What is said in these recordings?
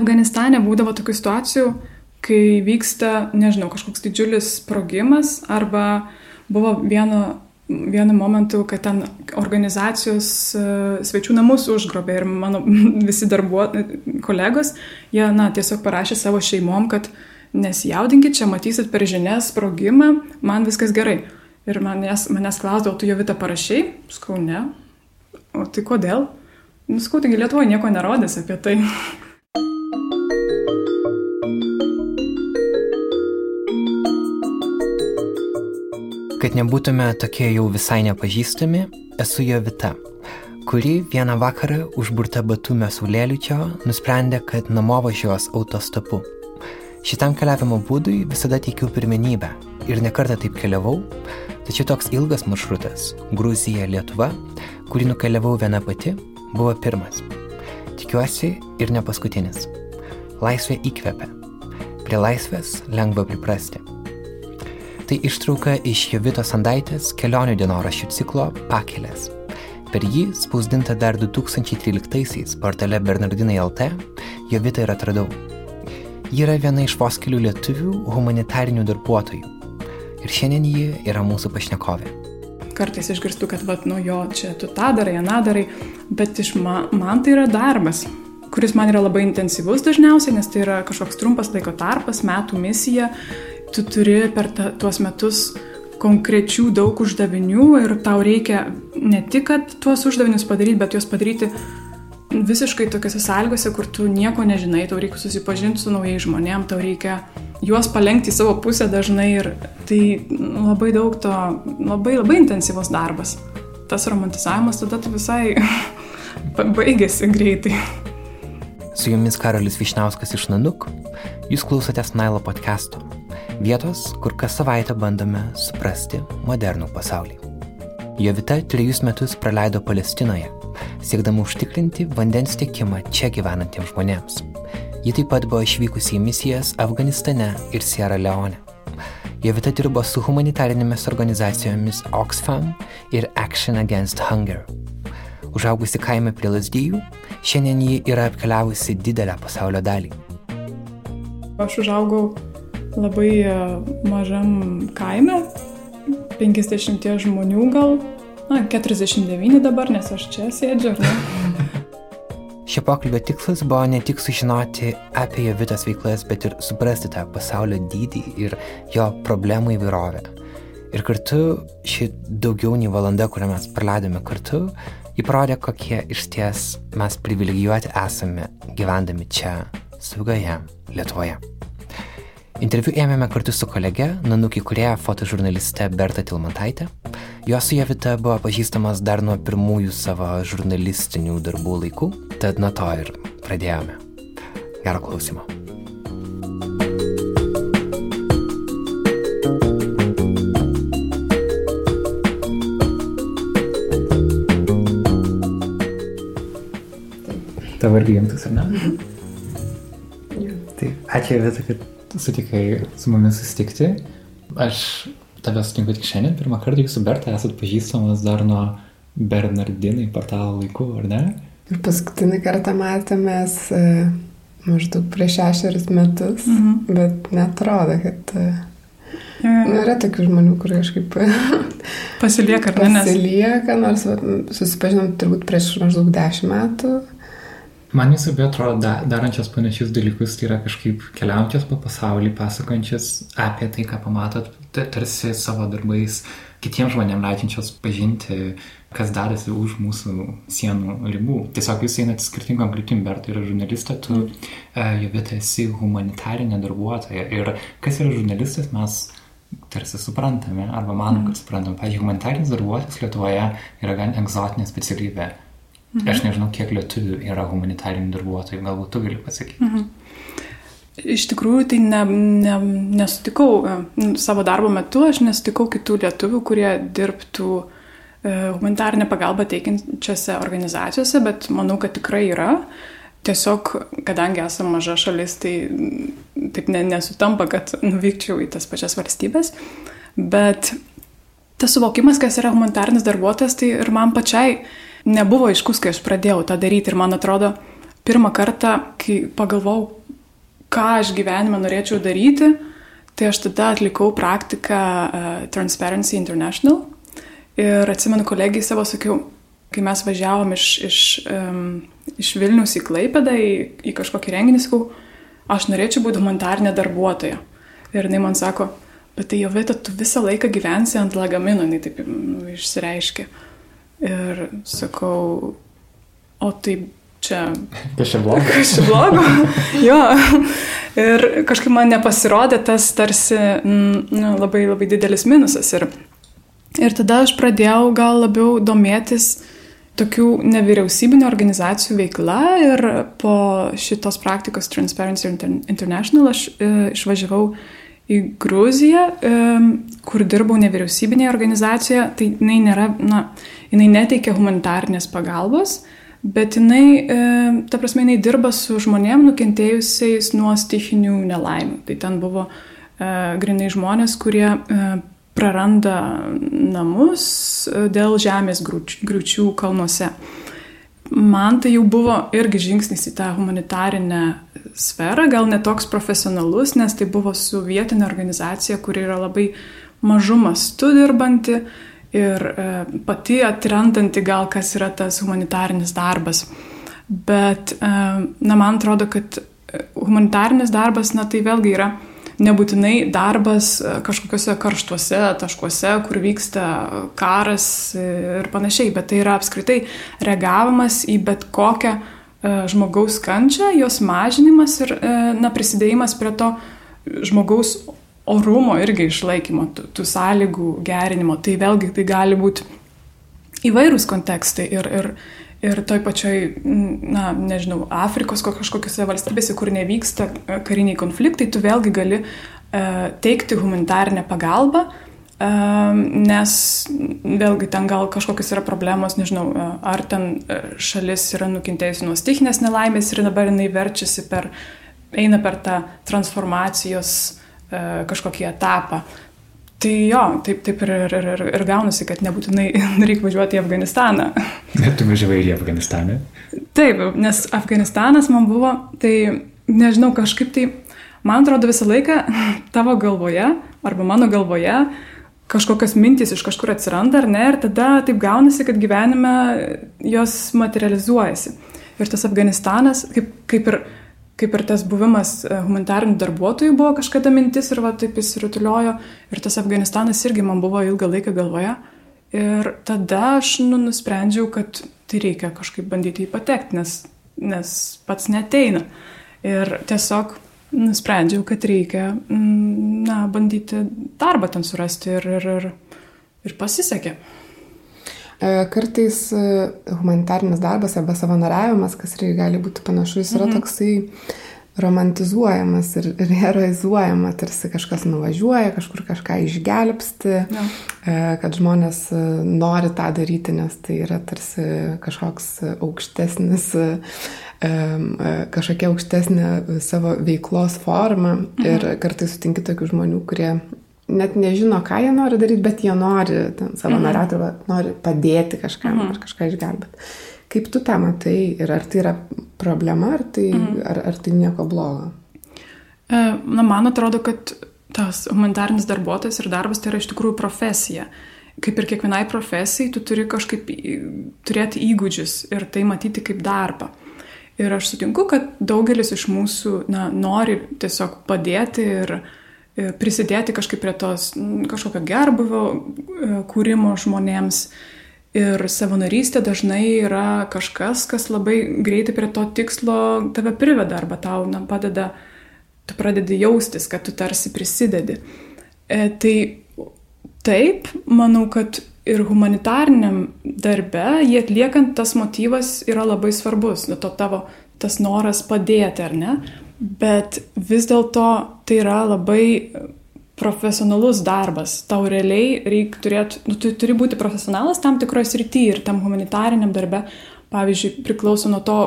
Afganistane būdavo tokių situacijų, kai vyksta, nežinau, kažkoks didžiulis sprogimas arba buvo vieno vienu momentu, kad ten organizacijos e, svečių namus užgrobė ir mano visi darbuo, kolegos, jie, na, tiesiog parašė savo šeimom, kad nesijaudinkit, čia matysit per žinias sprogimą, man viskas gerai. Ir manęs, manęs klausdavo, tu jau vitą parašiai? Skau, ne. O tai kodėl? Nuskau, taigi Lietuvoje nieko nerodės apie tai. Kad nebūtume tokie jau visai nepažįstami, esu Jovita, kuri vieną vakarą užburta batumė saulėliučio nusprendė, kad namo važiuos autostopu. Šitam keliavimo būdui visada teikiu pirmenybę ir nekartą taip keliavau, tačiau toks ilgas maršrutas - Gruzija, Lietuva, kurį nukeliavau viena pati, buvo pirmas. Tikiuosi ir ne paskutinis. Laisvė įkvepia. Prie laisvės lengva priprasti. Tai ištrauka iš Jovito Sandaitės kelionių dienoraščių ciklo Pakelės. Per jį, spausdinta dar 2013-aisiais portale Bernardinai LT, Jovitą ir atradau. Ji yra viena iš vos kelių lietuvių humanitarinių darbuotojų. Ir šiandien ji yra mūsų pašnekovė. Kartais išgirstu, kad, vat, nu jo, čia tu tą darai, aną darai, bet iš ma, man tai yra darbas, kuris man yra labai intensyvus dažniausiai, nes tai yra kažkoks trumpas laiko tarpas, metų misija tu turi per ta, tuos metus konkrečių daug uždavinių ir tau reikia ne tik, kad tuos uždavinius padaryti, bet juos padaryti visiškai tokiuose sąlygose, kur tu nieko nežinai, tau reikia susipažinti su naujais žmonėm, tau reikia juos palengti į savo pusę dažnai ir tai labai daug to, labai labai intensyvus darbas. Tas romantizavimas tada visai baigėsi greitai. Su jumis Karolis Višnauskas iš Nanuk, jūs klausotės Nailo podcast'o Vietos, kur kas savaitę bandome suprasti modernų pasaulį. Jovita trejus metus praleido Palestinoje, siekdama užtikrinti vandens tiekimą čia gyvenantiems žmonėms. Ji taip pat buvo išvykusi į misijas Afganistane ir Sierra Leone. Jovita dirbo su humanitarinėmis organizacijomis Oxfam ir Action Against Hunger. Užaugusi kaime prie Lasdyjų, šiandien ji yra apkeliavusi didelę pasaulio dalį. Aš užaugau labai e, mažam kaime, 50 žmonių gal, na, 49 dabar, nes aš čia sėdžiu? Šio pokalbio tikslas buvo ne tik sužinoti apie jo vitos veiklas, bet ir suprasti tą pasaulio dydį ir jo problemų įvairovę. Ir kartu ši daugiau nei valanda, kurią mes praleidome kartu, įparodė, kokie iš ties mes privilegijuoti esame gyvendami čia, saugoje Lietuvoje. Interviu ėmėme kartu su kolege, Nanukį kurėja fotožurnaliste Berta Tilmantaitė. Jos su Jevita buvo pažįstamas dar nuo pirmųjų savo žurnalistinių darbų laikų, tad nuo to ir pradėjome. Gero klausimo. Tavo irgi gimtas, ar ne? Mhm. Tai ačiū Vita, kad sutikai su mumis susitikti. Aš tave sutinku tik šiandien, pirmą kartą jūsų Berta esat pažįstamas dar nuo Bernardinai portalo laikų, ar ne? Ir paskutinį kartą matėmės e, maždaug prieš šešerius metus, mm -hmm. bet netrodo, kad... E, ja, ja. Nu, yra tokių žmonių, kurie kažkaip... pasilieka, ar ne? Pasilieka, nors susipažinom turbūt prieš maždaug dešimt metų. Man jūs abi atrodo da, darančios panašius dalykus, tai yra kažkaip keliaujančios po pasaulį, pasakojančios apie tai, ką pamatot, tarsi savo darbais kitiems žmonėms leidžiančios pažinti, kas darasi už mūsų sienų ribų. Tiesiog jūs einate skirtingom kryptim, Berta yra žurnalistė, tu, mm. uh, Jovita, esi humanitarinė darbuotoja. Ir kas yra žurnalistas, mes tarsi suprantame, arba manom, kad suprantam. Pavyzdžiui, humanitarinis darbuotojas Lietuvoje yra gan egzotinė specialybė. Mhm. Aš nežinau, kiek lietuvių yra humanitarinių darbuotojų, galbūt tu gali pasakyti. Mhm. Iš tikrųjų, tai ne, ne, nesutikau e, savo darbo metu, aš nesutikau kitų lietuvių, kurie dirbtų e, humanitarinę pagalbą teikiančiose organizacijose, bet manau, kad tikrai yra. Tiesiog, kadangi esame maža šalis, tai taip ne, nesutampa, kad nuvykčiau į tas pačias valstybės. Bet tas suvokimas, kas yra humanitarinis darbuotojas, tai ir man pačiai nebuvo aiškus, kai aš pradėjau tą daryti ir man atrodo, pirmą kartą, kai pagalvojau, ką aš gyvenime norėčiau daryti, tai aš tada atlikau praktiką uh, Transparency International. Ir atsimenu kolegijai savo sakiau, kai mes važiavom iš, iš, um, iš Vilnius į Klaipedą, į, į kažkokį renginį, sakau, aš norėčiau būti humanitarinė darbuotoja. Ir jinai man sako, bet tai jau vieta, tu visą laiką gyvensi ant lagamino, jinai taip nu, išsireiškia. Ir sakau, o taip čia. Čia blogo? Čia blogo? jo. Ir kažkaip man nepasirodė tas tarsi nu, labai labai didelis minusas. Ir, ir tada aš pradėjau gal labiau domėtis tokių nevyriausybinio organizacijų veikla ir po šitos praktikos Transparency International aš e, išvažiavau į Gruziją, kur dirbau nevyriausybinėje organizacijoje, tai jinai nėra, na, jinai neteikia humanitarnės pagalbos, bet jinai, ta prasme, jinai dirba su žmonėm nukentėjusiais nuo stichinių nelaimių. Tai ten buvo grinai žmonės, kurie praranda namus dėl žemės griučių kalnuose. Man tai jau buvo irgi žingsnis į tą humanitarinę sferą, gal netoks profesionalus, nes tai buvo su vietinė organizacija, kuri yra labai mažu mastu dirbanti ir e, pati atrandanti gal, kas yra tas humanitarinis darbas. Bet, e, na, man atrodo, kad humanitarinis darbas, na, tai vėlgi yra nebūtinai darbas e, kažkokiuose karštuose taškuose, kur vyksta karas ir panašiai, bet tai yra apskritai reagavimas į bet kokią e, žmogaus kančią, jos mažinimas ir e, na, prisidėjimas prie to žmogaus orumo irgi išlaikymo, tų, tų sąlygų gerinimo. Tai vėlgi tai gali būti įvairūs kontekstai ir, ir, Ir toj pačioj, na, nežinau, Afrikos kažkokiose valstybėse, kur nevyksta e, kariniai konfliktai, tu vėlgi gali uh, teikti humanitarinę pagalbą, uh, nes vėlgi ten gal kažkokios yra problemos, nežinau, ar ten šalis yra nukentėjusi nuo stichinės nelaimės ir dabar jinai verčiasi per, eina per tą transformacijos kažkokį etapą. Tai jo, taip, taip ir, ir, ir, ir gaunasi, kad nebūtinai reikia važiuoti į Afganistaną. Bet tu važiavai į Afganistaną? Taip, nes Afganistanas man buvo, tai nežinau, kažkaip tai, man atrodo visą laiką tavo galvoje, arba mano galvoje, kažkokios mintys iš kažkur atsiranda, ar ne, ir tada taip gaunasi, kad gyvenime jos materializuojasi. Ir tas Afganistanas, kaip, kaip ir kaip ir tas buvimas e, humanitarinių darbuotojų buvo kažkada mintis ir va taip įsirutuliojo. Ir tas Afganistanas irgi man buvo ilgą laiką galvoje. Ir tada aš nu, nusprendžiau, kad tai reikia kažkaip bandyti jį patekti, nes, nes pats neteina. Ir tiesiog nusprendžiau, kad reikia mm, na, bandyti darbą ten surasti ir, ir, ir, ir pasisekė. E, kartais e, humanitarinis darbas arba savanoriavimas, kas irgi gali būti panašus, yra mhm. toksai romantizuojamas ir, heroizuojama, tarsi kažkas nuvažiuoja, kažkur kažką išgelbsti, ja. E, kad žmonės nori tą daryti, nes tai yra tarsi kažkoks aukštesnis, kažkokia aukštesnė savo veiklos forma. Mhm. Ir kartais sutinki tokių žmonių, kurie net nežino, ką jie nori daryti, bet jie nori savanoriauti, mhm. Mm nori padėti kažkam mhm. Ar kažką išgelbėti. Kaip tu tą matai ir ar tai yra problema, ar tai, mhm. ar, ar tai nieko blogo? E, na, man atrodo, kad tas humanitarinis darbuotojas ir darbas tai yra iš tikrųjų profesija. Kaip ir kiekvienai profesijai, tu turi kažkaip turėti įgūdžius ir tai matyti kaip darbą. Ir aš sutinku, kad daugelis iš mūsų na, nori tiesiog padėti ir uh, prisidėti kažkaip prie tos kažkokio gerbuvio e, kūrimo žmonėms. Ir savanorystė dažnai yra kažkas, kas labai greitai prie to tikslo tave priveda arba tau na, padeda, tu pradedi jaustis, kad tu tarsi prisidedi. E, tai taip, manau, kad ir humanitariniam darbe, jį atliekant, tas motyvas yra labai svarbus, nu, to tavo tas noras padėti, ar ne? Bet vis dėlto tai yra labai profesionalus darbas. Tau realiai reikia turėti, nu, tu turi būti profesionalas tam tikroje srityje ir tam humanitariniam darbe, pavyzdžiui, priklauso nuo to,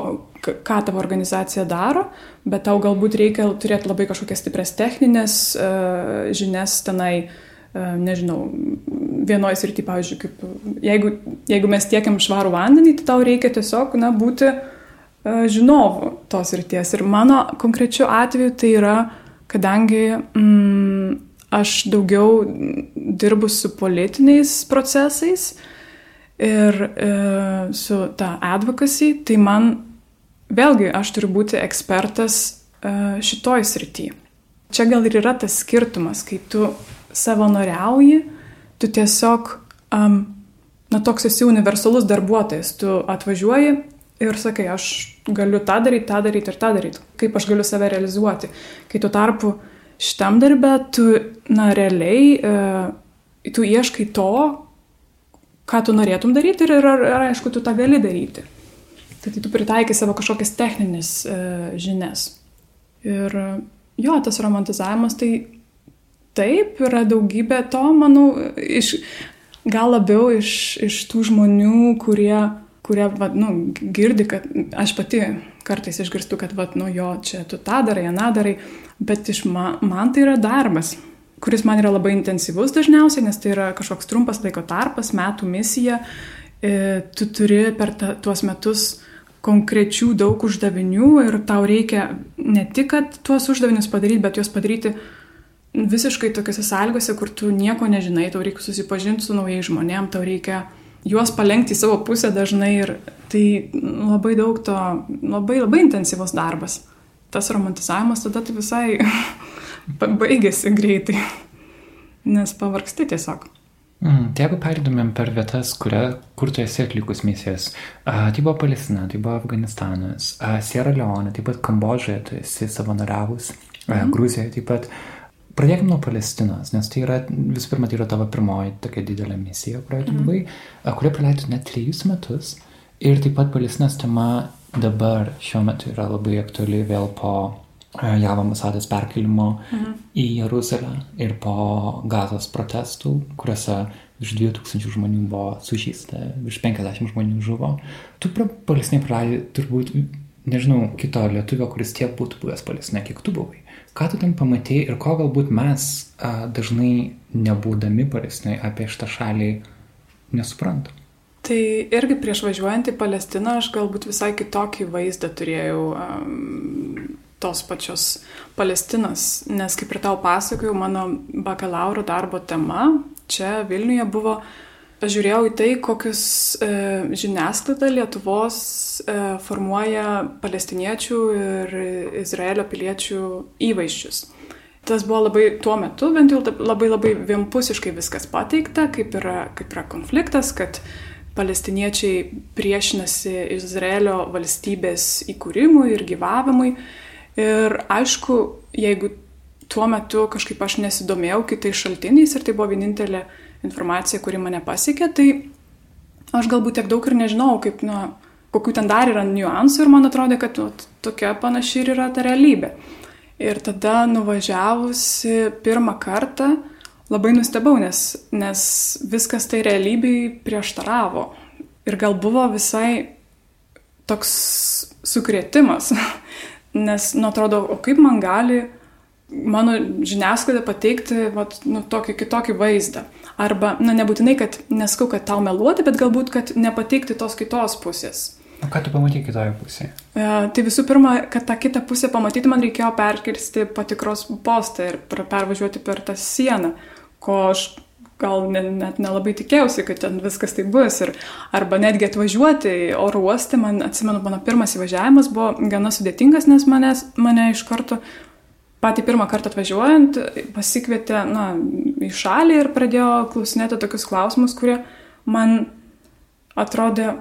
ką tavo organizacija daro, bet tau galbūt reikia turėti labai kažkokias stipres techninės uh, žinias tenai, uh, nežinau, vienoje srityje, pavyzdžiui, kaip jeigu, jeigu mes tiekiam švarų vandenį, tai tau reikia tiesiog, na, būti uh, žinovų tos ryties. Ir mano konkrečiu atveju tai yra, kadangi mm, aš daugiau dirbu su politiniais procesais ir e, su ta advocacy, tai man vėlgi aš turiu būti ekspertas e, šitoj srityje. Čia gal ir yra tas skirtumas, kai tu savanoriauji, tu tiesiog, um, na, toks esi universalus darbuotojas, tu atvažiuoji ir sakai, aš galiu tą daryti, tą daryti ir tą daryti, kaip aš galiu save realizuoti. Kai tuo tarpu šitam darbę, tu, na, realiai, e, tu ieškai to, ką tu norėtum daryti ir, ir, ir aišku, tu tą gali daryti. Tai, tai tu pritaikai savo kažkokias techninės e, žinias. Ir jo, tas romantizavimas, tai taip, yra daugybė to, manau, iš, gal labiau iš, iš tų žmonių, kurie, kurie va, nu, girdi, kad aš pati kartais išgirstu, kad, va, nu, jo, čia tu tą darai, aną darai, bet iš man, man tai yra darbas kuris man yra labai intensyvus dažniausiai, nes tai yra kažkoks trumpas laiko tarpas, metų misija. E, tu turi per ta, tuos metus konkrečių daug uždavinių ir tau reikia ne tik, kad tuos uždavinius padaryti, bet juos padaryti visiškai tokiuose sąlygose, kur tu nieko nežinai, tau reikia susipažinti su naujais žmonėm, tau reikia juos palengti į savo pusę dažnai ir tai labai daug to, labai labai intensyvus darbas. Tas romantizavimas tada tai visai baigėsi greitai, nes pavargsti tiesiog. Mm, tai jeigu perėtumėm per vietas, kuria, kur tu esi atlikus misijas, a, tai buvo Palestina, tai buvo Afganistanas, a, Sierra Leone, taip pat Kambodžoje tu esi savanoriavus, mm. Gruzijoje taip pat. Pradėkime nuo Palestinos, nes tai yra, visų pirma, tai yra tavo pirmoji tokia didelė misija, kurioje tu buvai, mm. kurioje praleidai net trejus metus. Ir taip pat Palestinos tema dabar šiuo metu yra labai aktuali vėl po JAV ambasados perkelimo mhm. į Jeruzalę ir po gazos protestų, kuriuose virš 2000 žmonių buvo sužįsta, virš 50 žmonių žuvo. Tu palestinai praleidai turbūt, nežinau, kito lietuvio, kuris tiek būtų buvęs palestinai, kiek tu buvai. Ką tu ten pamatėjai ir ko galbūt mes a, dažnai nebūdami palestinai apie šitą šalį nesuprantam? Tai irgi prieš važiuojant į Palestiną aš galbūt visai kitokį vaizdą turėjau um, tos pačios Palestinos, nes kaip ir tau pasakojau, mano bakalauro darbo tema čia Vilniuje buvo, aš žiūrėjau į tai, kokius e, žiniasklaida Lietuvos e, formuoja palestiniečių ir Izraelio piliečių įvaizdžius. Tas buvo labai tuo metu, bent jau labai labai vienpusiškai viskas pateikta, kaip yra, kaip yra konfliktas, kad palestiniečiai priešinasi Izraelio valstybės įkūrimui ir gyvavimui. Ir aišku, jeigu tuo metu kažkaip aš nesidomėjau kitais šaltiniais ir tai buvo vienintelė informacija, kuri mane pasiekė, tai aš galbūt tiek daug ir nežinau, kaip, na, kokių ten dar yra niuansų ir man atrodė, kad nu, tokia panaši ir yra ta realybė. Ir tada nuvažiavusi pirmą kartą labai nustebau, nes, nes viskas tai realybei prieštaravo. Ir gal buvo visai toks sukrėtimas, Nes, nu, atrodo, o kaip man gali mano žiniasklaida pateikti vat, nu, tokį kitokį vaizdą. Arba, na, nebūtinai, kad neskau, kad tau meluoti, bet galbūt, kad nepateikti tos kitos pusės. O ką tu pamatai kitoje pusėje? E, tai visų pirma, kad tą kitą pusę pamatyti, man reikėjo perkirsti patikros postą ir pervažiuoti per tą sieną, ko aš gal ne, net nelabai tikėjausi, kad ten viskas tai bus. Ir, arba netgi atvažiuoti į oro uostą, man atsimenu, mano pirmas įvažiavimas buvo gana sudėtingas, nes manęs, mane iš karto, patį pirmą kartą atvažiuojant, pasikvietė na, į šalį ir pradėjo klausinėti tokius klausimus, kurie man atrodė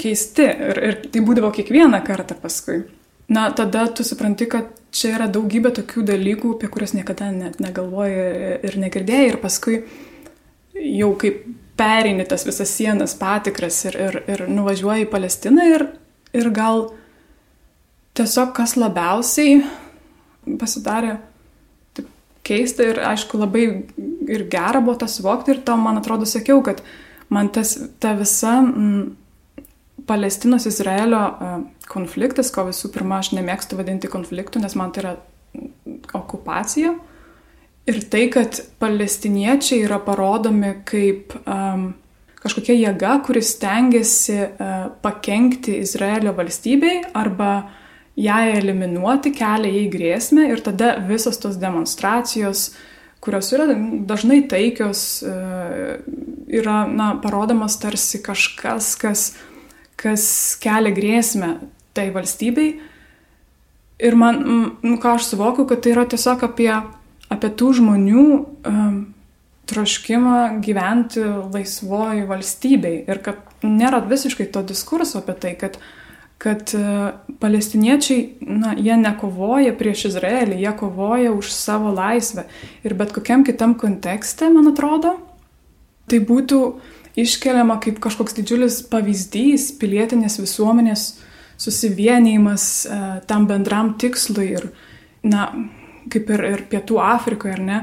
keisti. Ir, ir tai būdavo kiekvieną kartą paskui. Na, tada tu supranti, kad čia yra daugybė tokių dalykų, apie kuriuos niekada net negalvoji ir negirdėjai. Ir paskui jau kaip pereini tas visas sienas, patikras ir, ir, ir nuvažiuoji į Palestiną ir, ir gal tiesiog kas labiausiai pasidarė taip, keista ir aišku labai ir gera buvo tas suvokti ir tau, man atrodo, sakiau, kad man tas, ta visa mm, Palestinos Izraelio uh, konfliktas, ko visų pirma aš nemėgstu vadinti konfliktu, nes man tai yra okupacija. Uh, Ir tai, kad palestiniečiai yra parodomi kaip um, kažkokia jėga, kuris stengiasi uh, pakengti Izraelio valstybei arba ją eliminuoti, kelia jai grėsmę ir tada visos tos demonstracijos, kurios yra dažnai taikios, uh, yra na, parodomas tarsi kažkas, kas, kas kelia grėsmę tai valstybei. Ir man, nu ką aš suvokiu, kad tai yra tiesiog apie, apie tų žmonių um, troškimą gyventi laisvoji valstybei ir kad nėra visiškai to diskurso apie tai, kad, kad e, palestiniečiai, na, jie nekovoja prieš Izraelį, jie kovoja už savo laisvę. Ir bet kokiam kitam kontekste, man atrodo, tai būtų iškeliama kaip kažkoks didžiulis pavyzdys pilietinės visuomenės susivienijimas e, tam bendram tikslui ir, na, kaip ir, ir Pietų Afrikoje, ar ne,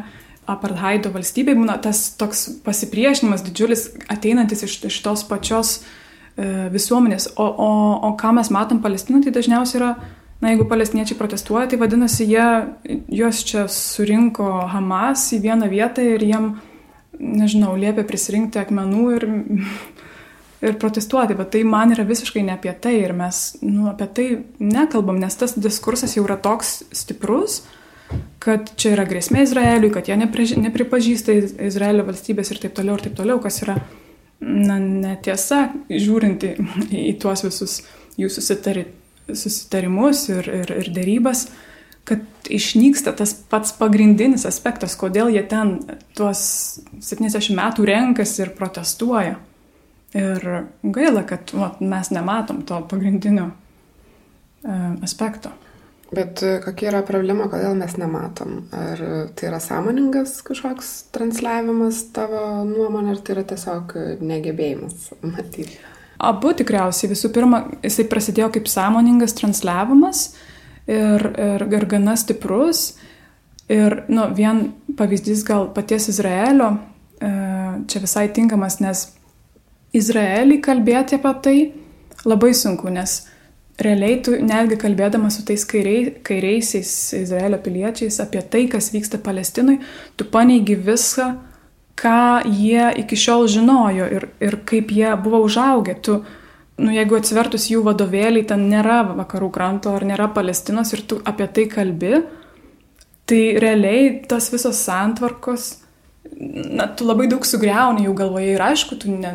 apartheido valstybei būna tas toks pasipriešinimas didžiulis ateinantis iš, iš tos pačios visuomenės. O, o, o ką mes matom Palestinoje, tai dažniausiai yra, na jeigu palestiniečiai protestuoja, tai vadinasi, jie, juos čia surinko Hamas į vieną vietą ir jiem, nežinau, liepia prisirinkti akmenų ir, ir protestuoti. Bet tai man yra visiškai ne apie tai ir mes nu, apie tai nekalbam, nes tas diskursas jau yra toks stiprus, kad čia yra grėsmė Izraeliui, kad jie nepripažįsta Izraelio valstybės ir taip toliau ir taip toliau, kas yra na, netiesa, žiūrint į, į tuos visus jų susitari, susitarimus ir, ir, ir dėrybas, kad išnyksta tas pats pagrindinis aspektas, kodėl jie ten tuos 70 metų renkasi ir protestuoja. Ir gaila, kad va, mes nematom to pagrindinio e, aspekto. Bet e, kokia yra problema, kodėl mes nematom? Ar tai yra sąmoningas kažkoks transliavimas tavo nuomonė, ar tai yra tiesiog negebėjimas matyti? Abu tikriausiai. Visų pirma, jisai prasidėjo kaip sąmoningas transliavimas ir, ir, ir gana stiprus. Ir nu, vien pavyzdys gal paties Izraelio, e, čia visai tinkamas, nes Izraelį kalbėti apie tai labai sunku, nes realiai tu netgi kalbėdamas su tais kairiai, kairiaisiais Izraelio piliečiais apie tai, kas vyksta Palestinui, tu paneigi viską, ką jie iki šiol žinojo ir, ir kaip jie buvo užaugę. Tu, nu, jeigu atsivertus jų vadovėlį, ten nėra vakarų kranto ar nėra Palestinos ir tu apie tai kalbi, tai realiai tas visos santvarkos na, tu labai daug sugriauni jų galvoje ir aišku, ne,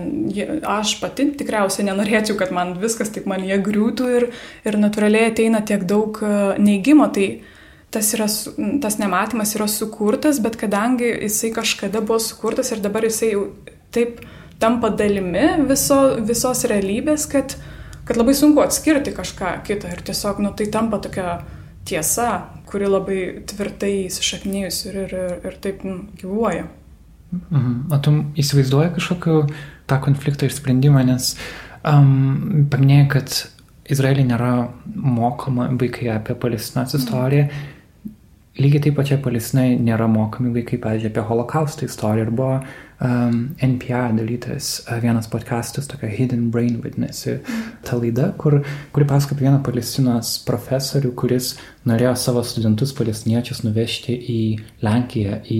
aš pati tikriausiai nenorėčiau, kad man viskas taip man jie griūtų ir, ir natūraliai ateina tiek daug e, neigimo, tai tas, yra, tas nematymas yra sukurtas, bet kadangi jisai kažkada buvo sukurtas ir dabar jisai jau taip tampa dalimi viso, visos realybės, kad, kad labai sunku atskirti kažką kitą ir tiesiog, nu, tai tampa tokia tiesa, kuri labai tvirtai įsišaknyjus ir, ir, ir, ir taip nu, gyvuoja. Mhm. O tu įsivaizduoji kažkokiu tą konfliktą išsprendimą, nes um, paminėjai, kad Izraelį nėra mokoma vaikai apie Palestinos istoriją. Mhm. Lygiai taip pačiai Palestinai nėra mokomi vaikai, pavyzdžiui, apie holokausto istoriją. Ir buvo um, NPR dalytas vienas podcastas, tokia Hidden Brain vadinasi, mm. ta laida, kur, kuri pasako apie vieną Palestinos profesorių, kuris norėjo savo studentus palestiniečius nuvežti į Lenkiją, į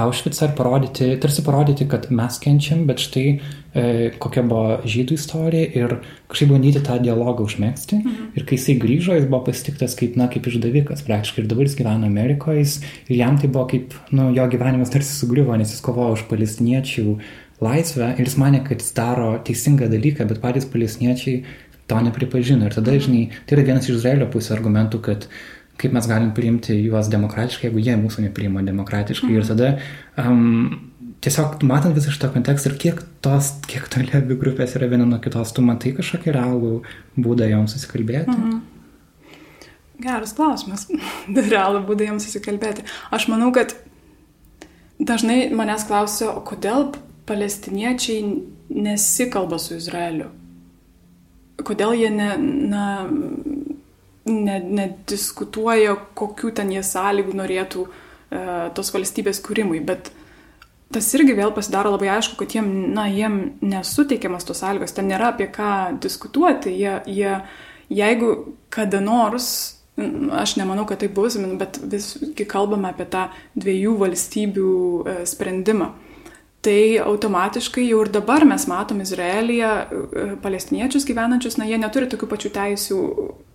Aušvicą ir parodyti, tarsi parodyti, kad mes kenčiam, bet štai e, kokia buvo žydų istorija ir kažkaip bandyti tą dialogą užmėgsti. Mhm. Ir kai jisai grįžo, jis buvo pasitiktas kaip, na, kaip išdavikas praktiškai ir dabar jis gyvena Amerikoje jis, ir jam tai buvo kaip, nu, jo gyvenimas tarsi sugriuvo, nes jis kovojo už palestiniečių laisvę ir jis mane, kad jis daro teisingą dalyką, bet patys palestiniečiai to nepripažino. Ir tada, žinai, tai yra vienas iš Izraelio pusės argumentų, kad kaip mes galim priimti juos demokratiškai, jeigu jie mūsų nepriima demokratiškai. Mhm. Ir tada um, tiesiog matant visą šitą kontekstą ir kiek tos, kiek toli abi grupės yra viena nuo kitos, tu matai kažkokį realų būdą joms susikalbėti. Mhm. Geras klausimas. realų būdą joms susikalbėti. Aš manau, kad dažnai manęs klausia, o kodėl palestiniečiai nesikalba su Izraeliu? Kodėl jie ne, na, ne, nediskutuoja, kokiu ten jie sąlygų norėtų uh, tos valstybės kūrimui, bet tas irgi vėl pasidaro labai aišku, kad jiem, na, jiem nesuteikiamas tos sąlygos, ten nėra apie ką diskutuoti, jie, jie, jeigu kada nors, aš nemanau, kad tai bus, bet visgi kalbame apie tą dviejų valstybių uh, sprendimą tai automatiškai jau ir dabar mes matom Izraelyje e, palestiniečius gyvenančius, na jie neturi tokių pačių teisių,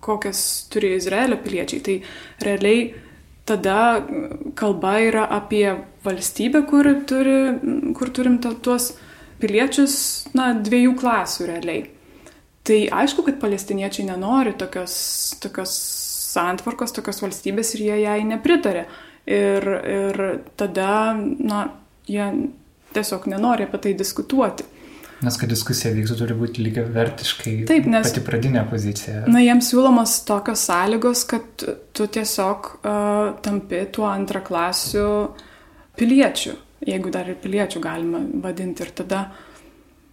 kokias turi Izraelio piliečiai. Tai realiai tada kalba yra apie valstybę, kur, turi, kur turim ta, tuos piliečius, na, dviejų klasių realiai. Tai aišku, kad palestiniečiai nenori tokios, tokios santvarkos, tokios valstybės ir jie jai nepritarė. Ir, ir tada, na, jie tiesiog nenori apie tai diskutuoti. Nes kad diskusija vyktų, turi būti lygiai vertiškai. Taip, nes. Pati pradinė pozicija. Na, jiems siūlomos tokios sąlygos, kad tu tiesiog uh, tampi tuo antraklasiu piliečiu, jeigu dar ir piliečių galima vadinti. Ir tada,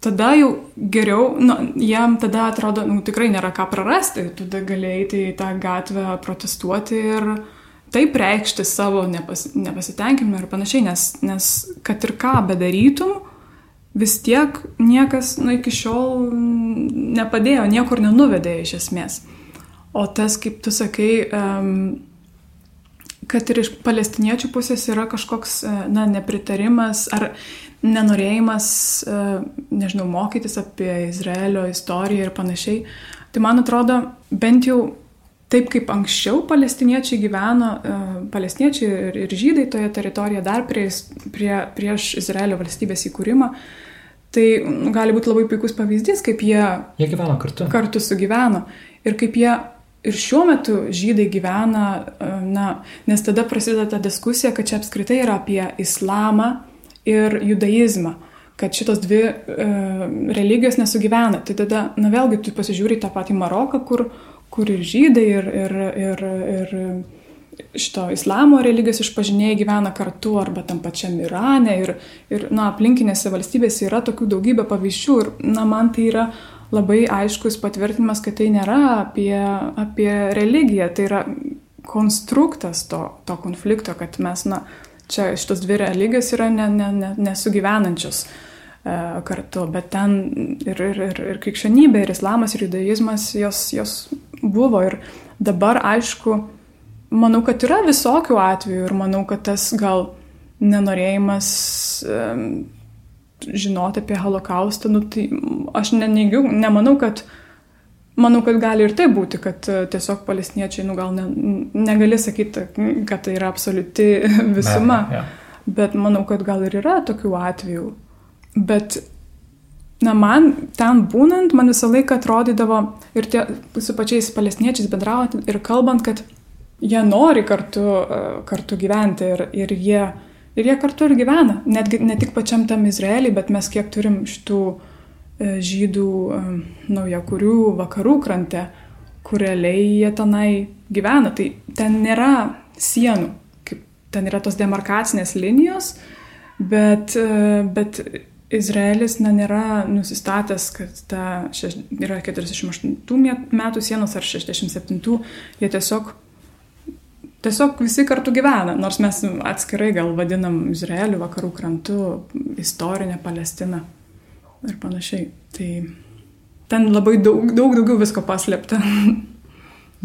tada jau geriau, nu, jiem tada atrodo, nu, tikrai nėra ką prarasti, tu galėjai tai tą gatvę protestuoti ir uh, taip reikšti savo nepas, nepasitenkinimą ir panašiai, nes, nes kad ir ką bedarytum, vis tiek niekas nu, iki šiol nepadėjo, niekur nenuvedė iš esmės. O tas, kaip tu sakai, um, kad ir iš palestiniečių pusės yra kažkoks e, na, nepritarimas ar nenorėjimas, uh, nežinau, mokytis apie Izraelio istoriją ir panašiai, tai man atrodo, bent jau Taip kaip anksčiau palestiniečiai gyveno, e, palestiniečiai ir, ir žydai toje teritorijoje dar prie, prie, prieš Izraelio valstybės įkūrimą, tai nu, gali būti labai puikus pavyzdys, kaip jie, jie gyveno kartu. kartu sugyveno ir kaip jie ir šiuo metu žydai gyvena, e, na, nes tada prasideda ta diskusija, kad čia apskritai yra apie islamą ir judaizmą kad šitos dvi e, religijos nesugyvena. Tai tada, na vėlgi, tu pasižiūri tą patį Maroką, kur, kur ir žydai, ir, ir, ir, ir šito islamo religijos išpažinėjai gyvena kartu arba tam pačiam Irane. Ir, ir na, aplinkinėse valstybėse yra tokių daugybė pavyzdžių ir na, man tai yra labai aiškus patvirtinimas, kad tai nėra apie, apie religiją, tai yra konstruktas to, to konflikto, kad mes, na, čia šitos dvi religijos yra ne, ne, ne, nesugyvenančios e, kartu, bet ten ir, ir, ir, ir krikščionybė, ir islamas, ir judaizmas, jos, jos buvo. Ir dabar, aišku, manau, kad yra visokių atvejų ir manau, kad tas gal nenorėjimas um, žinoti apie holokaustą, nu, tai aš neneigiu, nemanau, kad Manau, kad gali ir tai būti, kad e, tiesiog palestiniečiai, nu gal ne, negali sakyti, kad tai yra absoliuti visuma, Be, ja. bet manau, kad gal ir yra tokių atvejų. Bet Na, man ten būnant, man visą laiką atrodydavo ir tie, su pačiais palestiniečiais bendraujant ir kalbant, kad jie nori kartu, e, kartu gyventi ir, ir, jie, ir jie kartu ir gyvena. Netgi ne tik pačiam tam Izraeliui, bet mes kiek turim šitų e, žydų e, naujakurių vakarų krante, kur realiai jie tenai gyvena. Tai ten nėra sienų, kaip ten yra tos demarkacinės linijos, bet, bet Izraelis na, nėra nusistatęs, kad ta šeš, yra 48 metų sienos ar 67, jie tiesiog, tiesiog visi kartu gyvena, nors mes atskirai gal vadinam Izraelių vakarų krantu, istorinę Palestiną ir panašiai. Tai ten labai daug, daug daugiau visko paslėpta.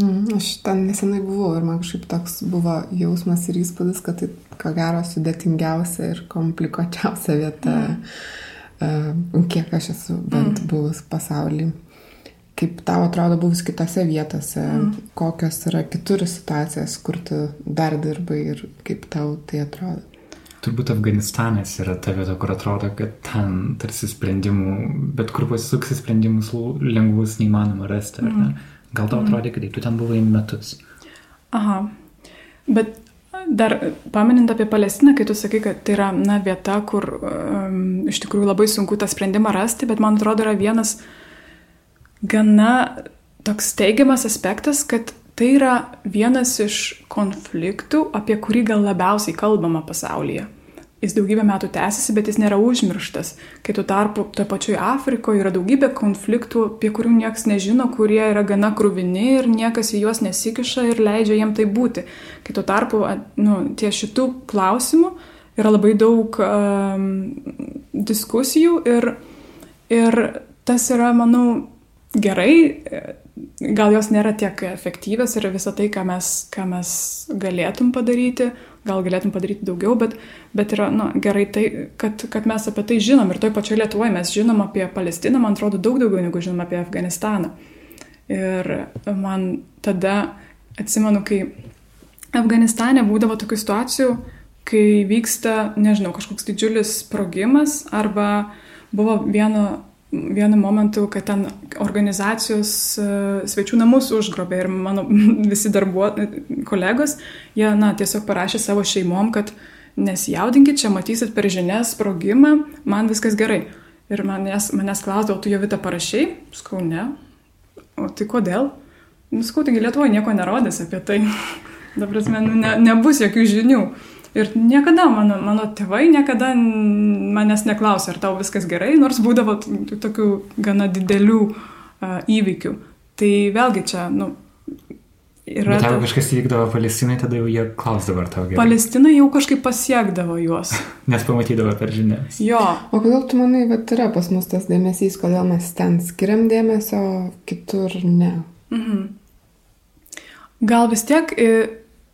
Mm, aš ten nesenai buvau ir man kažkaip toks buvo jausmas ir įspūdis, kad tai ko gero sudėtingiausia ir komplikuočiausia vieta, mm. kiek aš esu bent mm. buvus pasaulyje. Kaip tau atrodo buvus kitose vietose, mm. kokios yra kitur situacijos, kur tu dar dirbai ir kaip tau tai atrodo? Turbūt Afganistanas yra ta vieta, kur atrodo, kad ten tarsi sprendimų, bet kur pasisuksi sprendimus lengvus neįmanoma rasti. Mm. Gal tau atrodė, kad tu ten buvai metus? Aha. Bet dar paminint apie Palestiną, kai tu sakai, kad tai yra na, vieta, kur um, iš tikrųjų labai sunku tą sprendimą rasti, bet man atrodo yra vienas gana toks teigiamas aspektas, kad tai yra vienas iš konfliktų, apie kurį gal labiausiai kalbama pasaulyje jis daugybę metų tęsiasi, bet jis nėra užmirštas. Kai tuo tarpu toje pačioje Afrikoje yra daugybė konfliktų, apie kurių niekas nežino, kurie yra gana krūvini ir niekas į juos nesikiša ir leidžia jiem tai būti. Kai tuo tarpu nu, ties šitų klausimų yra labai daug um, diskusijų ir, ir tas yra, manau, gerai, gal jos nėra tiek efektyvios ir visą tai, ką mes, ką mes galėtum padaryti, gal galėtum padaryti daugiau, bet, bet yra nu, gerai tai, kad, kad mes apie tai žinom ir toj pačioj Lietuvoje mes žinom apie Palestiną, man atrodo, daug daugiau negu žinom apie Afganistaną. Ir man tada atsimenu, kai Afganistane būdavo tokių situacijų, kai vyksta, nežinau, kažkoks didžiulis sprogimas arba buvo vieno vienu momentu, kad ten organizacijos uh, svečių namus užgrobė ir mano visi darbuo, kolegos, jie, na, tiesiog parašė savo šeimom, kad nesijaudinkit, čia matysit per žinias sprogimą, man viskas gerai. Ir manęs, manęs klausdavo, tu jau vitą parašiai? Skau, ne. O tai kodėl? Nuskau, taigi Lietuvoje nieko nerodės apie tai. Dabar, nu, ne, nebus jokių žinių. Ir niekada mano, mano tėvai niekada manęs neklausė, ar tau viskas gerai, nors būdavo tokių gana didelių uh, įvykių. Tai vėlgi čia, nu, yra. Bet jeigu kažkas įvykdavo Palestinai, tada jau jie klausdavo, ar tau gerai. Palestinai jau kažkaip pasiekdavo juos. Nes pamatydavo per žinias. Jo. O kodėl tu manai, kad yra pas mus tas dėmesys, kodėl mes ten skiriam dėmesio, kitur ne? Mhm. Gal vis tiek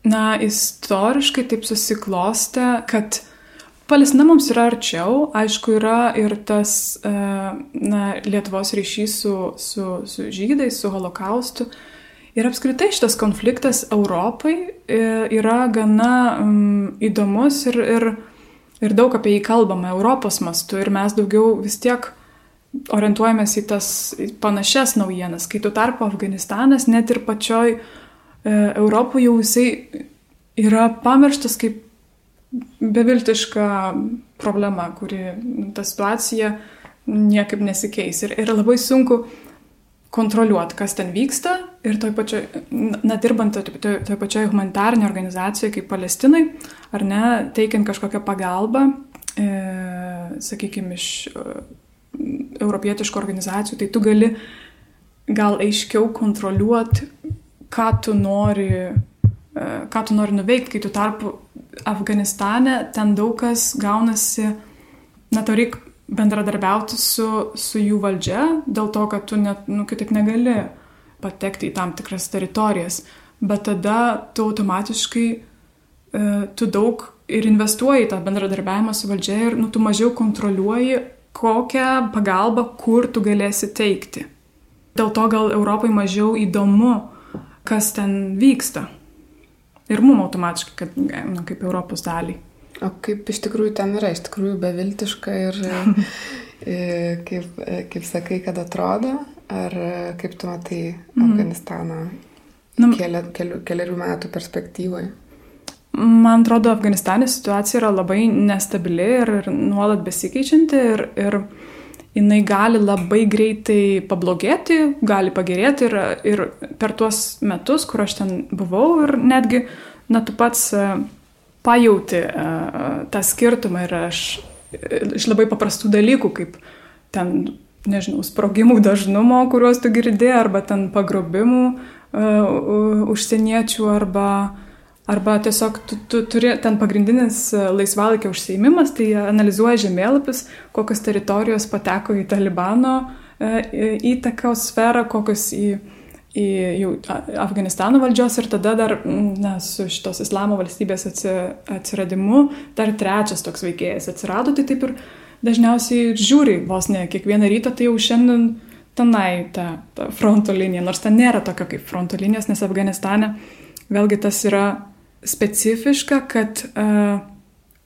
na, istoriškai taip susiklostė, kad Palestina mums yra arčiau, aišku, yra ir tas e, na, Lietuvos ryšys su, su, su žydais, su holokaustu. Ir apskritai šitas konfliktas Europai e, yra gana um, įdomus ir, ir, ir daug apie jį kalbama Europos mastu ir mes daugiau vis tiek orientuojamės į tas panašias naujienas, kai tuo tarpu Afganistanas net ir pačioj uh, Europoje jau jisai yra pamirštas kaip beviltiška problema, kuri ta situacija niekaip nesikeis. Ir yra labai sunku kontroliuoti, kas ten vyksta ir toj pačioj, na, dirbant toj, toj, toj pačioj humanitarinė organizacija kaip Palestinai, ar ne, teikiant kažkokią pagalbą, e, sakykime, iš e, europietiškų organizacijų, tai tu gali gal aiškiau kontroliuoti ką tu nori, e, ką tu nori nuveikti, kai tu tarpu Afganistane ten daug kas gaunasi, na, tau reikia bendradarbiauti su, su jų valdžia, dėl to, kad tu net, nu, kitaip negali patekti į tam tikras teritorijas, bet tada tu automatiškai, e, tu daug ir investuoji tą bendradarbiavimą su valdžia ir, nu, tu mažiau kontroliuoji, kokią pagalbą, kur tu galėsi teikti. Dėl to gal Europai mažiau įdomu kas ten vyksta. Ir mum automatiškai, kad, nu, kaip Europos dalį. O kaip iš tikrųjų ten yra, iš tikrųjų beviltiška ir, kaip, kaip sakai, kad atrodo, ar kaip tu matai mm. Afganistaną nu, keli, keli, keliarių metų perspektyvoje? Man atrodo, Afganistane situacija yra labai nestabili ir, ir nuolat besikeičianti ir, ir jinai gali labai greitai pablogėti, gali pagerėti ir, ir per tuos metus, kur aš ten buvau ir netgi, na, tu pats e, pajauti e, tą skirtumą ir aš iš labai paprastų dalykų, kaip ten, nežinau, sprogimų dažnumo, kuriuos tu girdė, arba ten pagrobimų užsieniečių, arba uh, Arba tiesiog tu, tu turi ten pagrindinis e, laisvalaikio užsiemimas, tai analizuoja žemėlapis, kokios teritorijos pateko į Talibano e, įtakos sferą, kokios į, į jau Afganistano valdžios ir tada dar na, su šitos islamo valstybės atsiradimu dar trečias toks veikėjas atsirado, tai taip ir dažniausiai žiūri vos ne kiekvieną rytą, tai jau šiandien tenai ta, ta fronto linija, nors ten nėra tokio kaip fronto linijos, nes Afganistane vėlgi tas yra specifiška, kad, uh,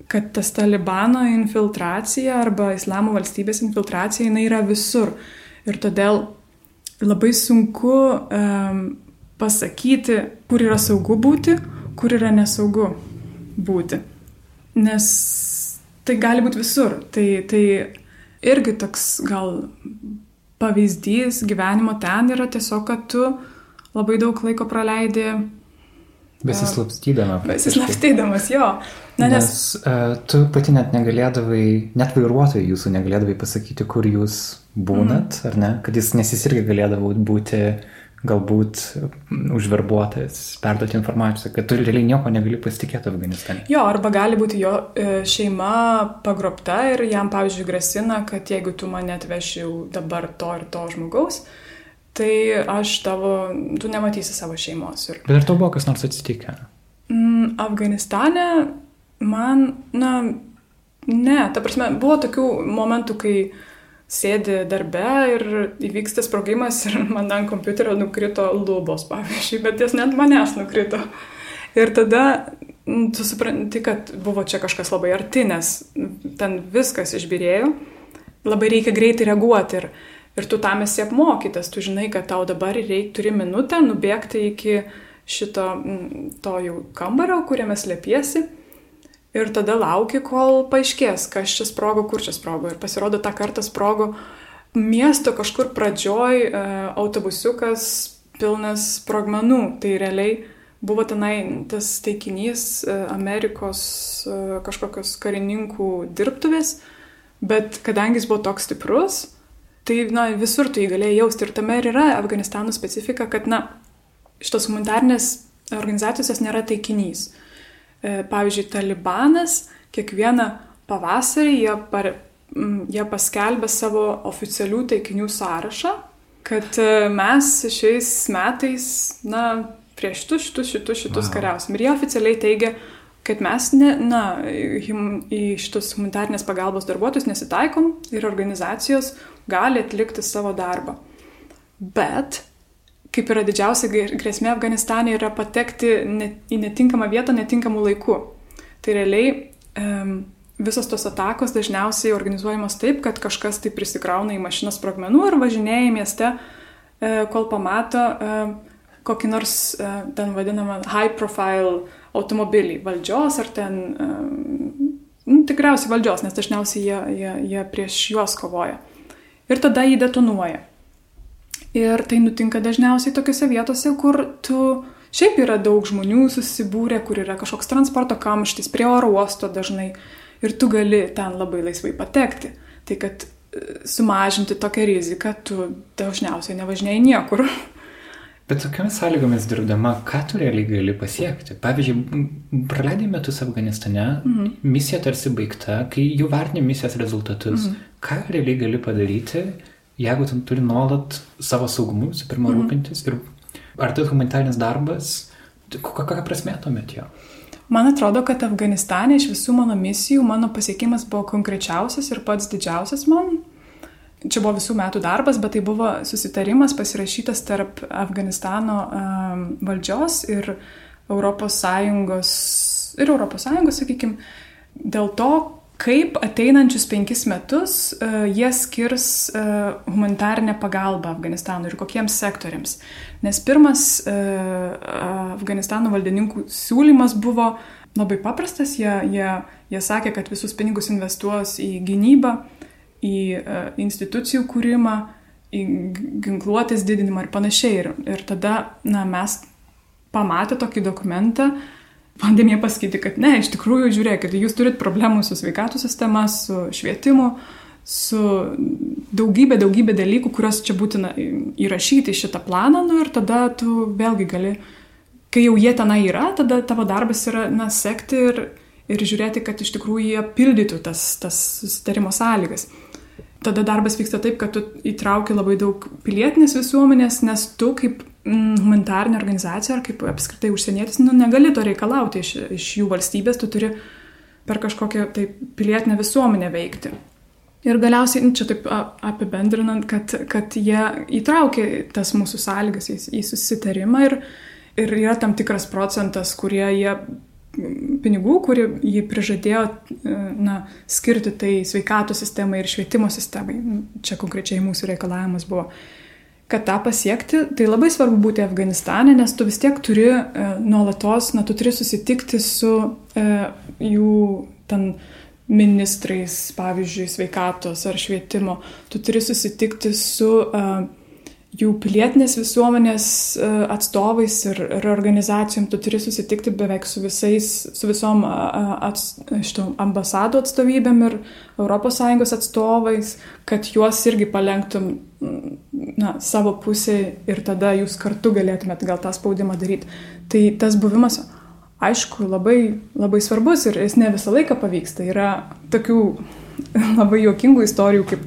kad tas Talibano infiltracija arba Islamo valstybės infiltracija jinai yra visur. Ir todėl labai sunku um, pasakyti, kur yra saugu būti, kur yra nesaugu būti. Nes tai gali būti visur. Tai, tai irgi toks gal pavyzdys gyvenimo ten yra tiesiog, kad tu labai daug laiko praleidi Besislapstydama. Besislapstydamas, jo. Na, nes nes uh, tu pati net negalėdavai, net vairuotojai jūsų negalėdavai pasakyti, kur jūs būnat, mm. ar ne, kad jis, nes jis irgi galėdavo būti galbūt užverbuotas, perduoti informaciją, kad tu realiai nieko negali pasitikėti Afganistane. Jo, arba gali būti jo e, šeima pagrobta ir jam, pavyzdžiui, grasina, kad jeigu tu mane atveši dabar to ir to žmogaus, tai aš tavo, tu nematysi savo šeimos. Ir... Bet ar tau buvo kas nors atsitikę? Mm, Afganistane man, na, ne, ta prasme, buvo tokių momentų, kai sėdi darbe ir įvyksta sprogimas ir man ant kompiuterio nukrito lubos, pavyzdžiui, bet jas net manęs nukrito. Ir tada mm, tu supranti, kad buvo čia kažkas labai arti, nes ten viskas išbirėjo, labai reikia greitai reaguoti ir, ir tu tam esi apmokytas, tu žinai, kad tau dabar reikia, turi minutę nubėgti iki šito mm, to jau kambario, kuriame slėpiesi ir tada lauki, kol paaiškės, kas čia sprogo, kur čia sprogo. Ir pasirodo, tą kartą sprogo miesto kažkur pradžioj e, autobusiukas pilnas sprogmenų. Tai realiai buvo tenai tas taikinys e, Amerikos e, kažkokios karininkų dirbtuvės, bet kadangi jis buvo toks stiprus, tai na, visur tu jį galėjai jausti. Ir tame ir yra Afganistano specifika, kad na, šitos humanitarnės organizacijos nėra taikinys. E, pavyzdžiui, Talibanas kiekvieną pavasarį jie, par, jie paskelbė savo oficialių taikinių sąrašą, kad e, mes šiais metais, na, prieš šitus, šitus, šitus, šitus kariausim. Ir jie oficialiai teigia, kad mes ne, na, į šitus humanitarnės pagalbos darbuotojus nesitaikom ir organizacijos gali atlikti savo darbą. Bet kaip yra didžiausia grėsmė Afganistane, yra patekti į netinkamą vietą netinkamų laikų. Tai realiai um, visos tos atakos dažniausiai organizuojamos taip, kad kažkas tai prisikrauna į mašiną sprogmenų ir važinėja į mieste, uh, kol pamato uh, kokį nors uh, ten vadinamą high profile automobilį valdžios ar ten, nu, tikriausiai valdžios, nes dažniausiai jie, jie, jie prieš juos kovoja. Ir tada jį detonuoja. Ir tai nutinka dažniausiai tokiuose vietose, kur tu šiaip yra daug žmonių susibūrę, kur yra kažkoks transporto kamštis prie oro uosto dažnai ir tu gali ten labai laisvai patekti. Tai kad e, sumažinti tokią riziką, tu dažniausiai nevažinėjai niekur. Bet tokiamis sąlygomis dirbdama, ką tu realiai gali pasiekti? Pavyzdžiui, praleidai metus Afganistane, mhm. misija tarsi baigta, kai jau vertini misijos rezultatus, mhm. ką realiai gali padaryti, jeigu tu turi nuolat savo saugumu, visų pirma, mm. rūpintis ir ar tai humanitarinis darbas, tai kokia prasme tuomet jo? Man atrodo, kad Afganistane iš visų mano misijų mano pasiekimas buvo konkrečiausias ir pats didžiausias man. Čia buvo visų metų darbas, bet tai buvo susitarimas pasirašytas tarp Afganistano um, valdžios ir ES, ir ES, sakykime, dėl to, kaip ateinančius penkis metus uh, jie skirs uh, humanitarinę pagalbą Afganistanui ir kokiems sektoriams. Nes pirmas uh, Afganistano valdininkų siūlymas buvo labai paprastas, jie, jie, jie sakė, kad visus pinigus investuos į gynybą, į uh, institucijų kūrimą, į ginkluotės didinimą ir panašiai. Ir, ir tada na, mes pamatę tokį dokumentą, pandemija pasakyti, kad ne, iš tikrųjų, žiūrėkit, jūs turit problemų su sveikatų sistema, su švietimu, su daugybė, daugybė dalykų, kuriuos čia būtina įrašyti į šitą planą, nu ir tada tu vėlgi gali, kai jau jie tenai yra, tada tavo darbas yra, na, sekti ir, ir žiūrėti, kad iš tikrųjų jie pildytų tas, tas susitarimo sąlygas tada darbas vyksta taip, kad tu įtrauki labai daug pilietinės visuomenės, nes tu kaip mm, humanitarinė organizacija ar kaip apskritai užsienietis, nu, negali to reikalauti iš, iš jų valstybės, tu turi per kažkokią tai pilietinę visuomenę veikti. Ir galiausiai, nu, čia taip apibendrinant, kad, kad jie įtraukė tas mūsų sąlygas į, į susitarimą ir, ir yra tam tikras procentas, kurie jie pinigų, kurį jį prižadėjo e, na, skirti tai sveikato sistemai ir švietimo sistemai. Čia konkrečiai mūsų reikalavimas buvo. Kad tą pasiekti, tai labai svarbu būti Afganistane, nes tu vis tiek turi e, nuolatos, na, tu turi susitikti su e, jų ten ministrais, pavyzdžiui, sveikatos ar švietimo, tu turi susitikti su e, jų pilietinės visuomenės e, atstovais ir, ir organizacijom, tu turi susitikti beveik su visais, su visom ats, šito, ambasadų atstovybėm ir ES atstovais, kad juos irgi palenktum na, savo pusė ir tada jūs kartu galėtumėt gal tą spaudimą daryti. Tai tas buvimas, aišku, labai, labai svarbus ir jis ne visą laiką pavyksta. Yra tokių labai juokingų istorijų, kaip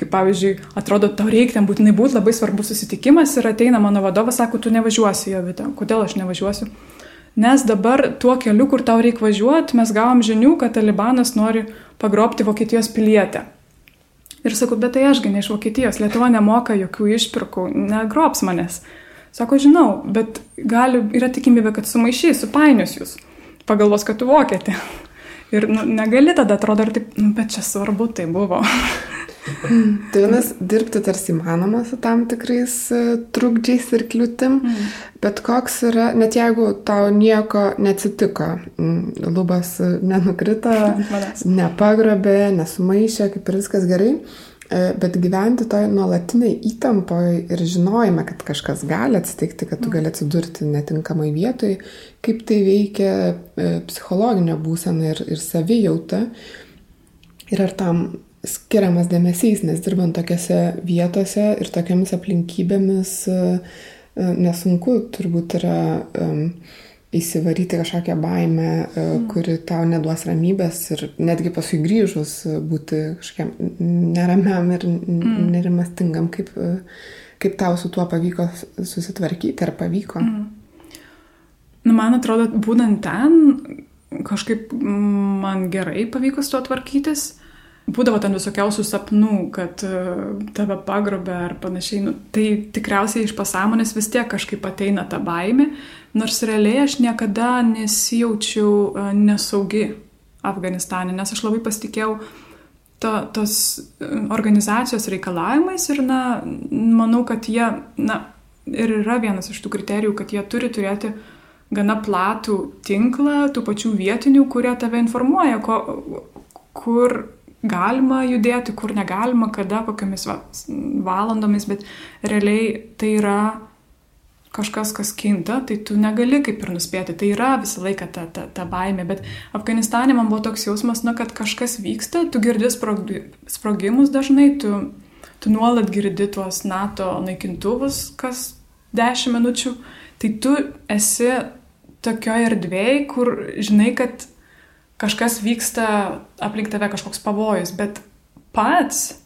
Kaip pavyzdžiui, atrodo, tau reikia ten būtinai būti labai svarbus susitikimas ir ateina mano vadovas, sako, tu nevažiuosi jo vietą. Kodėl aš nevažiuosiu? Nes dabar tuo keliu, kur tau reikia važiuoti, mes gavom žinių, kad Talibanas nori pagrobti Vokietijos pilietę. Ir sakau, bet tai ašgi ne iš Vokietijos, Lietuva nemoka jokių išpirkų, negrobs manęs. Sako, žinau, bet gali, yra tikimybė, kad sumaišys, supainios jūs. Pagalvos, kad tu vokietė. Ir nu, negali tada atrodo, ir taip, nu, bet čia svarbu tai buvo. Tai vienas dirbti tarsi įmanoma su tam tikrais uh, trukdžiais ir kliūtim, mm. bet koks yra, net jeigu tau nieko neatsitiko, lubas nenukrito, nepagrobė, nesumaišė, kaip ir viskas gerai, E, bet gyventi toj nuolatiniai įtampoje ir žinojime, kad kažkas gali atsitikti, kad tu mm. gali atsidurti netinkamai vietoj, kaip tai veikia e, psichologinė būsena ir, ir savijauta. Ir ar tam skiriamas dėmesys, nes dirbant tokiose vietose ir tokiamis aplinkybėmis e, nesunku turbūt yra įsivaryti kažkokią baimę, e, mm. kuri tau neduos ramybės ir netgi paskui grįžus e, būti kažkokiam neramiam ir mm. nerimastingam, kaip, e, kaip tau su tuo pavyko susitvarkyti ar pavyko. Mm. Nu, man atrodo, būnant ten, kažkaip man gerai pavyko su tuo tvarkytis būdavo ten visokiausių sapnų, kad tave pagrobė ar panašiai, nu, tai tikriausiai iš pasąmonės vis tiek kažkaip ateina ta baimė, Nors realiai aš niekada nesijaučiau e, nesaugi Afganistane, nes aš labai pasitikėjau to, tos e, organizacijos reikalavimais ir, na, manau, kad jie, na, ir yra vienas iš tų kriterijų, kad jie turi turėti gana platų tinklą tų pačių vietinių, kurie tave informuoja, ko, kur galima judėti, kur negalima, kada, kokiamis va, valandomis, bet realiai tai yra kažkas, kas kinta, tai tu negali kaip ir nuspėti. Tai yra visą laiką ta, ta, ta baimė. Bet Afganistane man buvo toks jausmas, na, kad kažkas vyksta, tu girdi sprogimus dažnai, tu, tu nuolat girdi tuos NATO naikintuvus kas 10 minučių. Tai tu esi tokioje erdvėje, kur žinai, kad kažkas vyksta aplink tave, kažkoks pavojus, bet pats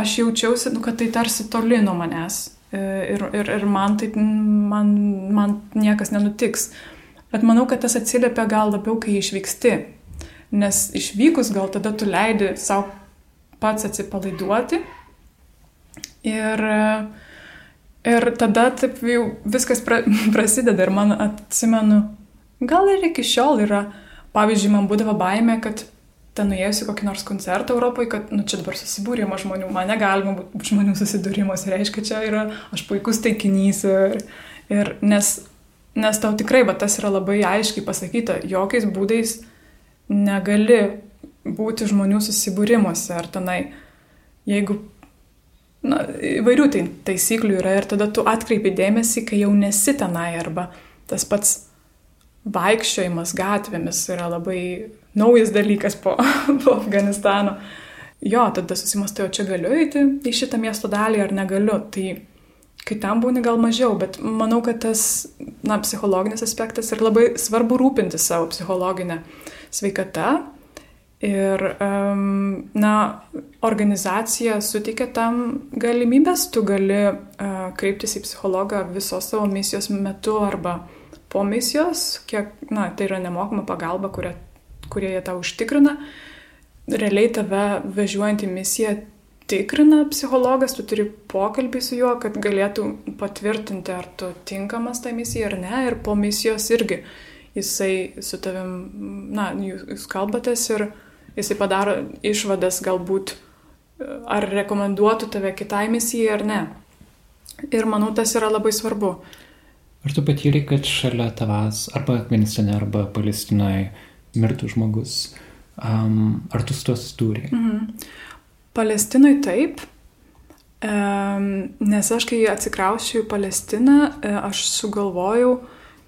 aš jaučiausi, nu, kad tai tarsi toli nuo manęs ir, ir, ir man taip, man, man niekas nenutiks. Bet manau, kad tas atsiliepia gal labiau, kai išvyksti. Nes išvykus gal tada tu leidi savo pats atsipalaiduoti. Ir, ir tada taip jau viskas pra, prasideda. Ir man atsimenu, gal ir iki šiol yra, pavyzdžiui, man būdavo baime, kad ten nuėjus į kokį nors koncertą Europoje, kad, nu, čia dabar susibūrimo žmonių, man negalima būti žmonių susidūrimuose, reiškia, čia yra aš puikus taikinys. Ir, ir nes, nes tau tikrai, bet tas yra labai aiškiai pasakyta, jokiais būdais negali būti žmonių susibūrimuose ar tenai, jeigu, na, įvairių tai taisyklių yra ir tada tu atkreipi dėmesį, kai jau nesi tenai arba tas pats vaikščiojimas gatvėmis yra labai naujas dalykas po, po Afganistano. Jo, tada susimastai, o čia galiu eiti į šitą miesto dalį ar negaliu. Tai kai tam būni gal mažiau, bet manau, kad tas, na, psichologinis aspektas ir labai svarbu rūpinti savo psichologinę sveikatą. Ir, um, na, organizacija suteikia tam galimybės, tu gali uh, kreiptis į psichologą visos savo misijos metu arba po misijos, kiek, na, tai yra nemokama pagalba, kurią kurie jie tau užtikrina. Realiai tave vežiuojant į misiją tikrina psichologas, tu turi pokalbį su juo, kad galėtų patvirtinti, ar tu tinkamas tai misijai ar ne. Ir po misijos irgi jisai su tavim, na, jūs kalbatės ir jisai padaro išvadas galbūt, ar rekomenduotų tave kitai misijai ar ne. Ir manau, tas yra labai svarbu. Ar tu patyri, kad šalia tavęs arba Afganistane, arba Palestinoje mirtų žmogus. Um, ar tu su tuo susidūrė? Mhm. Palestinai taip, nes aš kai atsikrausiu į Palestiną, e, aš sugalvojau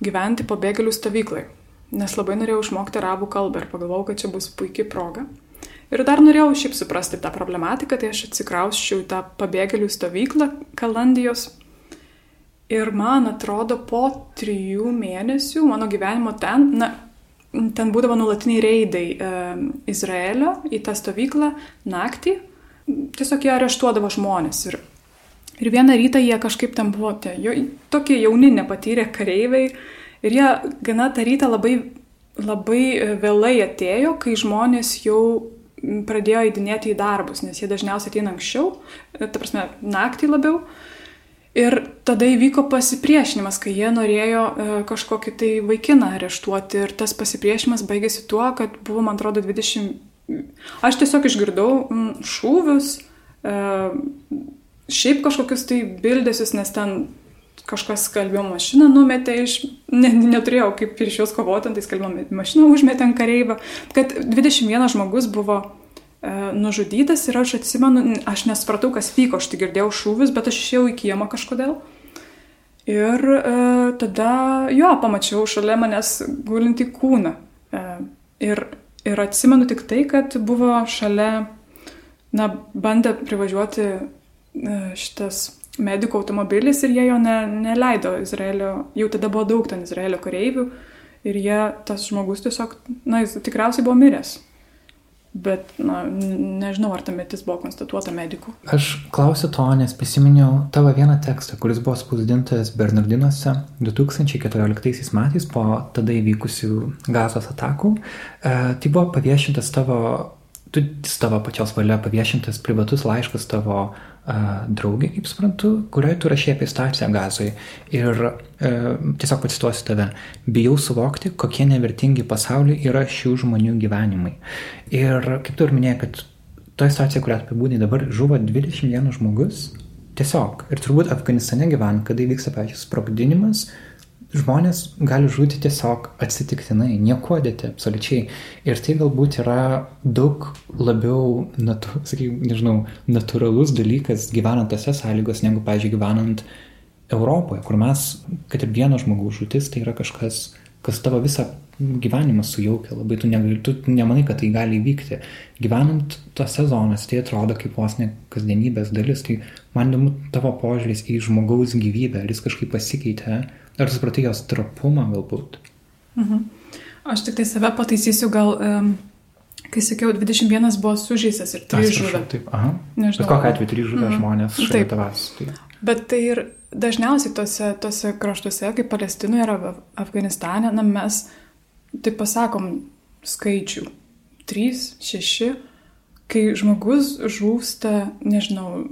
gyventi pabėgėlių stovyklai, nes labai norėjau išmokti arabų kalbą ir pagalvojau, kad čia bus puikia proga. Ir dar norėjau šiaip suprasti tą problematiką, tai aš atsikrausiu į tą pabėgėlių stovyklą Kalandijos. Ir man atrodo, po trijų mėnesių mano gyvenimo ten, na, ten būdavo nuolatiniai reidai e, Izraelio į tą stovyklą naktį, tiesiog jie areštuodavo žmonės. Ir, ir vieną rytą jie kažkaip tam buvo tie, jo, tokie jauni, nepatyrę kareiviai. Ir jie gana tą rytą labai, labai vėlai atėjo, kai žmonės jau pradėjo įdinėti į darbus, nes jie dažniausiai ateina anksčiau, ta prasme, naktį labiau. Ir tada įvyko pasipriešinimas, kai jie norėjo e, kažkokį tai vaikiną areštuoti. Ir tas pasipriešinimas baigėsi tuo, kad buvo, man atrodo, 20 Aš tiesiog išgirdau šūvius, e, šiaip kažkokius tai bildesius, nes ten kažkas skalbimo mašiną numetė iš, ne, neturėjau kaip prieš juos kovoti, tai skalbimo mašiną užmetė ant kareivą, kad 21 žmogus buvo nužudytas ir aš atsimenu, aš nesupratau, kas vyko, aš tik girdėjau šūvius, bet aš išėjau į kiemą kažkodėl. Ir e, tada, jo, pamačiau šalia manęs gulinti kūną. E, ir Ir atsimenu tik tai, kad buvo šalia, na, bandė privažiuoti e, šitas medikų automobilis ir jie jo ne, neleido Izraelio, jau tada buvo daug ten Izraelio kareivių ir jie, tas žmogus tiesiog, na, jis tikriausiai buvo miręs. Bet, na, nežinau, ar ta mirtis buvo konstatuota medikų. Aš klausiu to, nes prisiminiau tavo vieną tekstą, kuris buvo spausdintas Bernardinuose 2014 metais po tada įvykusių gazos atakų. E, tai buvo paviešintas tavo, tu tavo pačios valia paviešintas privatus laiškas tavo draugė, kaip suprantu, kurioje tu rašė apie situaciją gazoje. Ir e, tiesiog pacituosiu tave. Bijau suvokti, kokie nevertingi pasauliu yra šių žmonių gyvenimai. Ir kaip tu ir minėjai, kad toje situacijoje, kurią apibūdai dabar, žuvo 21 žmogus. Tiesiog. Ir turbūt Afganistane gyvent, kada įvyksta, pavyzdžiui, sprogdinimas, žmonės gali žūti tiesiog atsitiktinai, nieko dėti, absoliučiai. Ir tai galbūt yra daug labiau, natu, sakyk, nežinau, natūralus dalykas gyvenant tose sąlygos, negu, pažiūrėjau, gyvenant Europoje, kur mes, kad ir vieno žmogaus žūtis, tai yra kažkas, kas tavo visą gyvenimą sujaukia, labai tu, negali, tu nemanai, kad tai gali įvykti. Gyvenant tose zonose, tai atrodo kaip vos ne kasdienybės dalis. Tai man įdomu tavo požiūris į žmogaus gyvybę, ar jis kažkaip pasikeitė Ar supratai jos trapumą galbūt? Mhm. Aš tik tai save pataisysiu, gal, um, kai sakiau, 21 buvo sužeistas ir 3 žuvę. Taip, aha. Nežinau. Bet kokia atveju 3 žuvę mhm. žmonės šalia tavęs. Taip. Bet tai ir dažniausiai tose, tose kraštuose, kaip Palestinoje ar Afganistane, na, mes taip pasakom skaičių. 3, 6, kai žmogus žūsta, nežinau,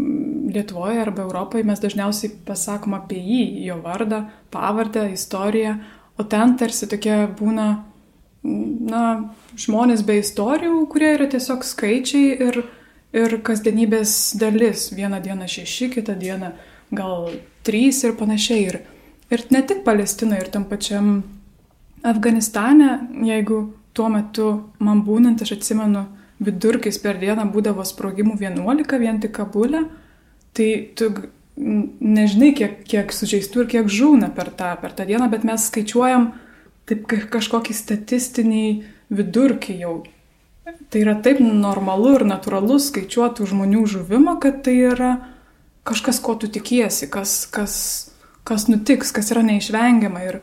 Lietuvoje arba Europoje, mes dažniausiai pasakom apie jį, jo vardą, pavardę, istoriją, o ten tarsi tokie būna, na, žmonės be istorijų, kurie yra tiesiog skaičiai ir, ir kasdienybės dalis. Vieną dieną šeši, kitą dieną gal trys ir panašiai. Ir, ir ne tik Palestinoje, ir tam pačiam Afganistane, jeigu tuo metu man būnant, aš atsimenu, vidurkis per dieną būdavo sprogimų 11 vien tik kabulė, tai tu nežinai, kiek, kiek sužeistų ir kiek žūna per tą, per tą dieną, bet mes skaičiuojam taip kažkokį statistinį vidurkį jau. Tai yra taip normalu ir natūralu skaičiuoti žmonių žuvimą, kad tai yra kažkas, ko tu tikiesi, kas, kas, kas nutiks, kas yra neišvengiama. Ir,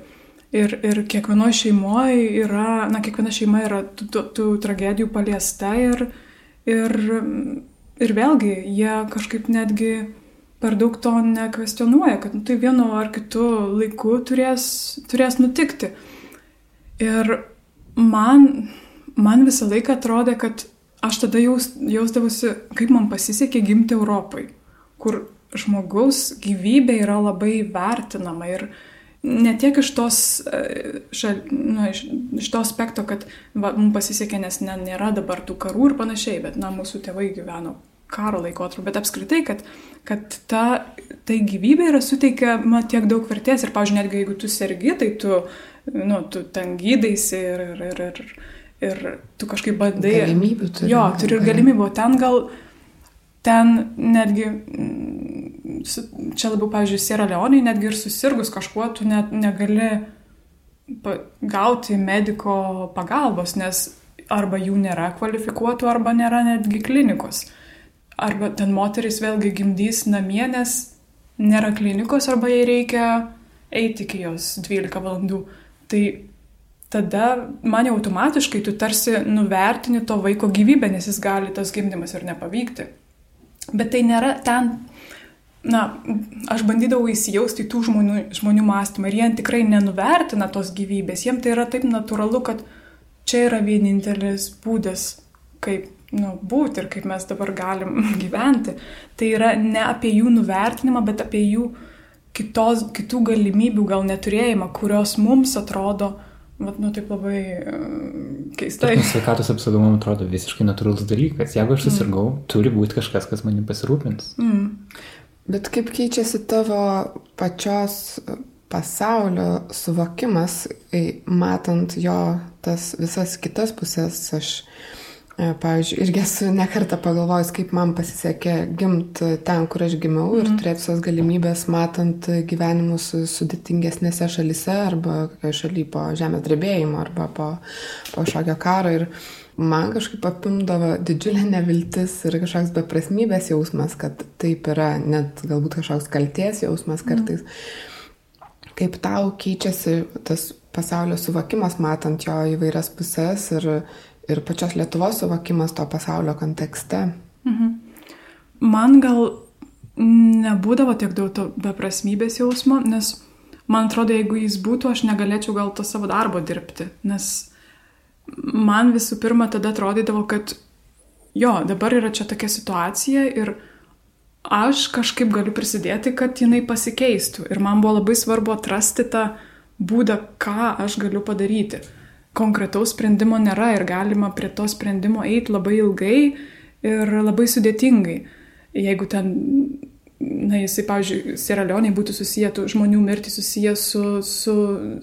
Ir, ir kiekvienoje šeimoje yra, na, kiekviena šeima yra tų, tų, tų tragedijų paliesta ir, ir, ir vėlgi jie kažkaip netgi per daug to nekvestionuoja, kad nu, tai vienu ar kitu laiku turės, turės nutikti. Ir man, man visą laiką atrodė, kad aš tada jaus, jausdavusi, kaip man pasisekė gimti Europai, kur žmogaus gyvybė yra labai vertinama ir, ne tiek iš tos, e, šal, nu, iš, iš to aspekto, kad va, mums pasisekė, nes ne, nėra dabar tų karų ir panašiai, bet na, mūsų tėvai gyveno karo laikotarpiu, bet apskritai, kad, kad ta, tai gyvybė yra suteikiama tiek daug vertės ir, pavyzdžiui, netgi jeigu tu sergi, tai tu, nu, tu ten gydaisi ir, ir, ir, ir, ir tu kažkaip bandai. Galimybių turi. Jo, turi ir galimybių, ten gal, ten netgi čia labiau, pavyzdžiui, Sierra Leonai, netgi ir susirgus kažkuo, tu net negali gauti mediko pagalbos, nes arba jų nėra kvalifikuotų, arba nėra netgi klinikos. Arba ten moteris vėlgi gimdys namie, nes nėra klinikos, arba jai reikia eiti iki jos 12 valandų. Tai tada man jau automatiškai tu tarsi nuvertini to vaiko gyvybę, nes jis gali tas gimdymas ir nepavykti. Bet tai nėra ten, na, aš bandydavau įsijausti tų žmonių, žmonių mąstymą ir jie tikrai nenuvertina tos gyvybės, jiems tai yra taip natūralu, kad čia yra vienintelis būdas, kaip nu, būti ir kaip mes dabar galim gyventi. Tai yra ne apie jų nuvertinimą, bet apie jų kitos, kitų galimybių gal neturėjimą, kurios mums atrodo Vat, nu, taip labai uh, keistai. Tarkim, sveikatos apsauga man atrodo visiškai natūralus dalykas. Jeigu aš susirgau, mm. turi būti kažkas, kas manim pasirūpins. Mm. Bet kaip keičiasi tavo pačios pasaulio suvokimas, matant jo tas visas kitas pusės, aš E, pavyzdžiui, irgi esu nekartą pagalvojus, kaip man pasisekė gimti ten, kur aš gimiau ir mm. turėti visas galimybės, matant gyvenimus sudėtingesnėse šalise arba šalyje po žemės drebėjimo arba po, po šokio karo. Ir man kažkaip apimdavo didžiulė neviltis ir kažkoks beprasmybės jausmas, kad taip yra, net galbūt kažkoks kalties jausmas kartais. Mm. Kaip tau keičiasi tas pasaulio suvokimas, matant jo įvairias pusės ir ir pačios Lietuvos suvokimas to pasaulio kontekste. Mhm. Man gal nebūdavo tiek daug to beprasmybės jausmo, nes man atrodo, jeigu jis būtų, aš negalėčiau gal to savo darbo dirbti, nes man visų pirma tada atrodydavo, kad jo, dabar yra čia tokia situacija ir aš kažkaip galiu prisidėti, kad jinai pasikeistų. Ir man buvo labai svarbu atrasti tą būdą, ką aš galiu padaryti konkretaus sprendimo nėra ir galima prie to sprendimo eiti labai ilgai ir labai sudėtingai. Jeigu ten, na, jisai, pavyzdžiui, Sieraleoniai būtų susiję, žmonių mirtį susiję su, su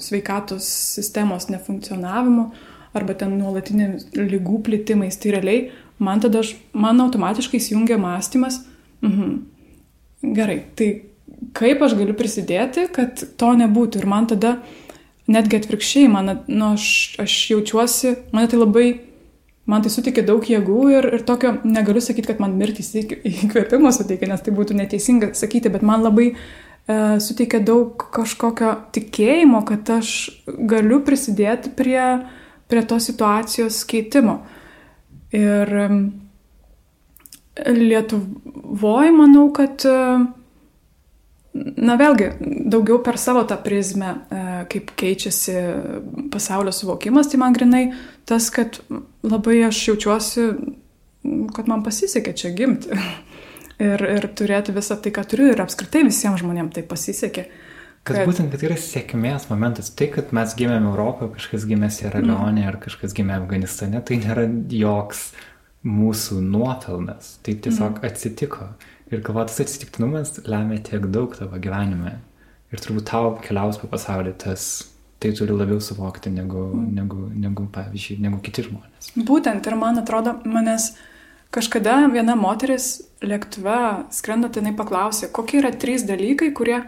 sveikatos sistemos nefunkcionavimu arba ten nuolatinėmis lygų plitimais, tai realiai man tada, man automatiškai įsijungia mąstymas, mhm, gerai, tai kaip aš galiu prisidėti, kad to nebūtų? Ir man tada netgi atvirkščiai, man, nu, aš, aš jaučiuosi, man tai labai, man tai suteikia daug jėgų ir, ir tokio, negaliu sakyti, kad man mirtis įkvėpimo suteikia, nes tai būtų neteisinga sakyti, bet man labai e, suteikia daug kažkokio tikėjimo, kad aš galiu prisidėti prie, prie tos situacijos keitimo. Ir Lietuvoje manau, kad e, na vėlgi, daugiau per savo tą prizmę, e, kaip keičiasi pasaulio suvokimas, tai man grinai tas, kad labai aš jaučiuosi, kad man pasisekė čia gimti. Ir, ir turėti visą tai, ką turiu, ir apskritai visiems žmonėms tai pasisekė. Kad, kad būtent, kad yra sėkmės momentas. Tai, kad mes gimėme Europoje, kažkas gimė Sierra Leone mm. ar kažkas gimė Afganistane, tai nėra joks mūsų nuopelnas. Tai tiesiog mm. atsitiko. Ir galvo, tas atsitiktinumas lemia tiek daug tavo gyvenime. Ir turbūt tau keliaus po pasaulį tas, tai turi labiau suvokti negu, mm. negu, negu, pavyzdžiui, negu kiti žmonės. Būtent, ir man atrodo, manęs kažkada viena moteris lėktuve skrendant, jinai paklausė, kokie yra trys dalykai, kurie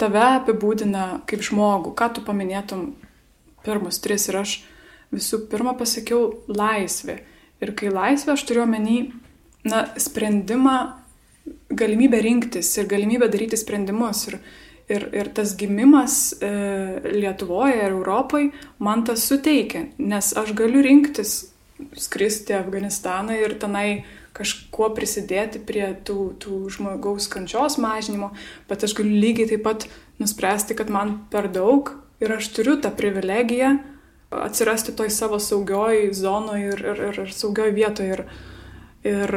tave apibūdina kaip žmogų, ką tu paminėtum pirmus tris. Ir aš visų pirma pasakiau laisvė. Ir kai laisvė, aš turiu omeny, na, sprendimą galimybę rinktis ir galimybę daryti sprendimus. Ir, ir, ir tas gimimas e, Lietuvoje ir Europoje man tas suteikia, nes aš galiu rinktis skristi Afganistaną ir tenai kažkuo prisidėti prie tų, tų žmogaus kančios mažinimo, bet aš galiu lygiai taip pat nuspręsti, kad man per daug ir aš turiu tą privilegiją atsirasti toj savo saugioj zonoje ir, ir, ir, ir saugioj vietoje. Ir, ir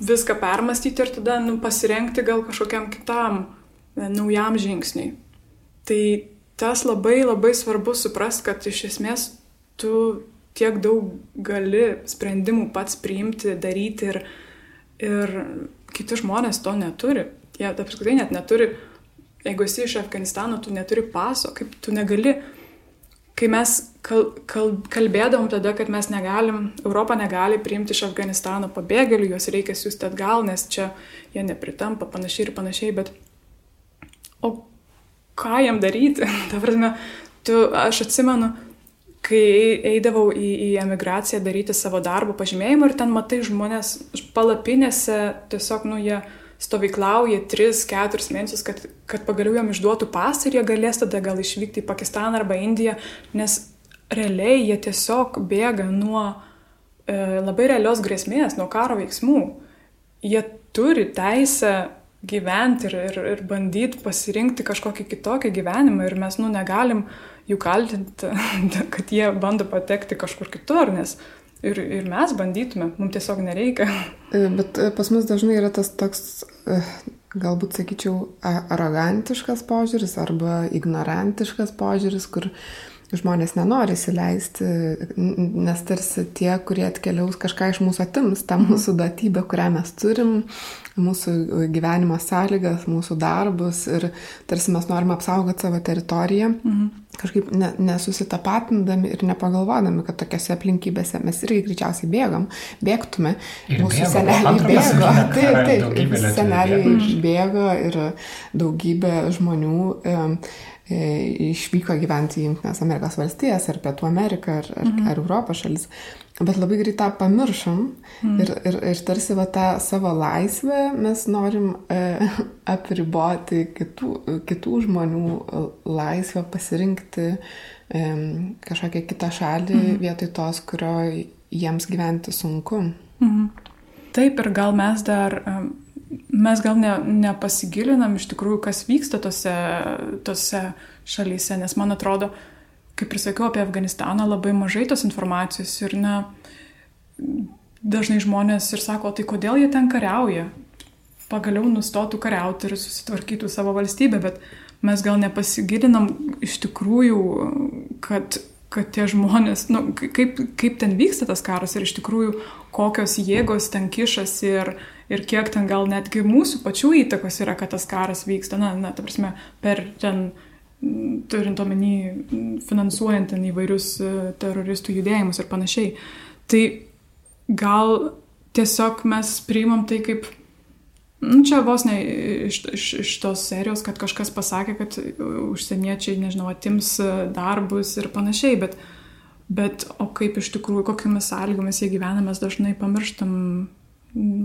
viską permastyti ir tada nu, pasirengti gal kažkokiam kitam e, naujam žingsniui. Tai tas labai labai svarbu suprasti, kad iš esmės tu tiek daug gali sprendimų pats priimti, daryti ir, ir kiti žmonės to neturi. Jie apskritai net neturi, jeigu esi iš Afganistano, tu neturi paso, kaip tu negali kai mes kal, kal, kalbėdavom tada, kad mes negalim, Europą negali priimti iš Afganistano pabėgėlių, juos reikia siūsti atgal, nes čia jie nepritampa panašiai ir panašiai, bet o ką jam daryti? Ta prasme, tu, aš atsimenu, kai eidavau į, į emigraciją daryti savo darbo pažymėjimą ir ten matai žmonės palapinėse, tiesiog, nu, jie stovyklauja 3-4 mėnesius, kad, kad pagaliau jam išduotų pasą ir jie galės tada gal išvykti į Pakistaną arba Indiją, nes realiai jie tiesiog bėga nuo e, labai realios grėsmės, nuo karo veiksmų. jie turi teisę gyventi ir, ir, ir bandyti pasirinkti kažkokį kitokį gyvenimą ir mes, nu, negalim jų kaltinti, kad jie bando patekti kažkur kitur, nes ir, ir mes bandytume, mums tiesiog nereikia. E, bet e, pas mus dažnai yra tas toks, e, galbūt sakyčiau, arogantiškas požiūris arba ignorantiškas požiūris, kur žmonės nenori įsileisti, nes tarsi tie, kurie atkeliaus kažką iš mūsų atims, tą mūsų datybę, kurią mes turim, mūsų gyvenimo sąlygas, mūsų darbus ir tarsi mes norime apsaugoti savo teritoriją, mhm. kažkaip ne, nesusitapatindami ir nepagalvodami, kad tokiose aplinkybėse mes irgi greičiausiai bėgam, bėgtume. Ir mūsų bėgo, seneliai bėgo, taip, taip, seneliai bėgo. bėgo ir daugybė žmonių. E, išvyko gyventi į Junktinės Amerikos valstijas, ar Pietų Ameriką, ar, ar, mhm. ar Europos šalis. Bet labai greit tą pamiršom mhm. ir, ir, ir tarsi va tą savo laisvę mes norim e, apriboti kitų, kitų žmonių laisvę pasirinkti e, kažkokią kitą šalį mhm. vietoj tos, kurioje jiems gyventi sunku. Mhm. Taip, ir gal mes dar mes gal ne, nepasigilinam iš tikrųjų, kas vyksta tose, tose šalyse, nes man atrodo, kaip ir sakiau apie Afganistaną, labai mažai tos informacijos ir na, dažnai žmonės ir sako, tai kodėl jie ten kariauja, pagaliau nustotų kariauti ir susitvarkytų savo valstybę, bet mes gal nepasigilinam iš tikrųjų, kad kad tie žmonės, nu, kaip, kaip ten vyksta tas karas ir iš tikrųjų kokios jėgos ten kišasi ir, ir kiek ten gal netgi mūsų pačių įtakos yra, kad tas karas vyksta, na, na ta prasme, per ten, turint omeny, finansuojant ten įvairius e, teroristų judėjimus ir panašiai. Tai gal tiesiog mes priimam tai kaip Nu, čia vos ne iš, iš, iš tos serijos, kad kažkas pasakė, kad užsieniečiai, nežinau, atims darbus ir panašiai, bet, bet o kaip iš tikrųjų, kokiamis sąlygomis jie gyvena, mes dažnai pamirštam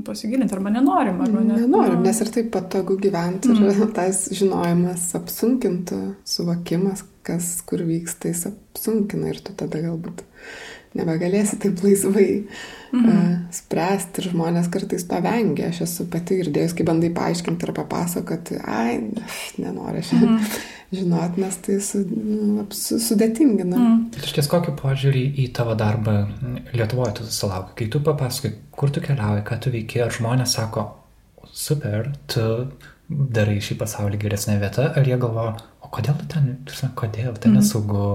pasigilinti arba nenorim. Arba net, nenorim, nes ir taip patogu gyventi ir mm. tas žinojimas apsunkintų, suvokimas, kas kur vyksta, jis apsunkina ir tu tada galbūt nebegalėsi taip laisvai mhm. uh, spręsti ir žmonės kartais pavengia. Aš esu pati girdėjus, kai bandai paaiškinti ar papasakoti, ai, nenoriu aš mhm. žinot, nes tai su, nu, su, sudėtingina. Mhm. Iš ties kokį požiūrį į tavo darbą Lietuvoje tu susilaukai? Kai tu papasakai, kur tu keliauji, ką tu veiki, ar žmonės sako, super, tu darai šį pasaulį geresnė vieta, ar jie galvo, o kodėl tu ten, kodėl ten mhm. nesaugu,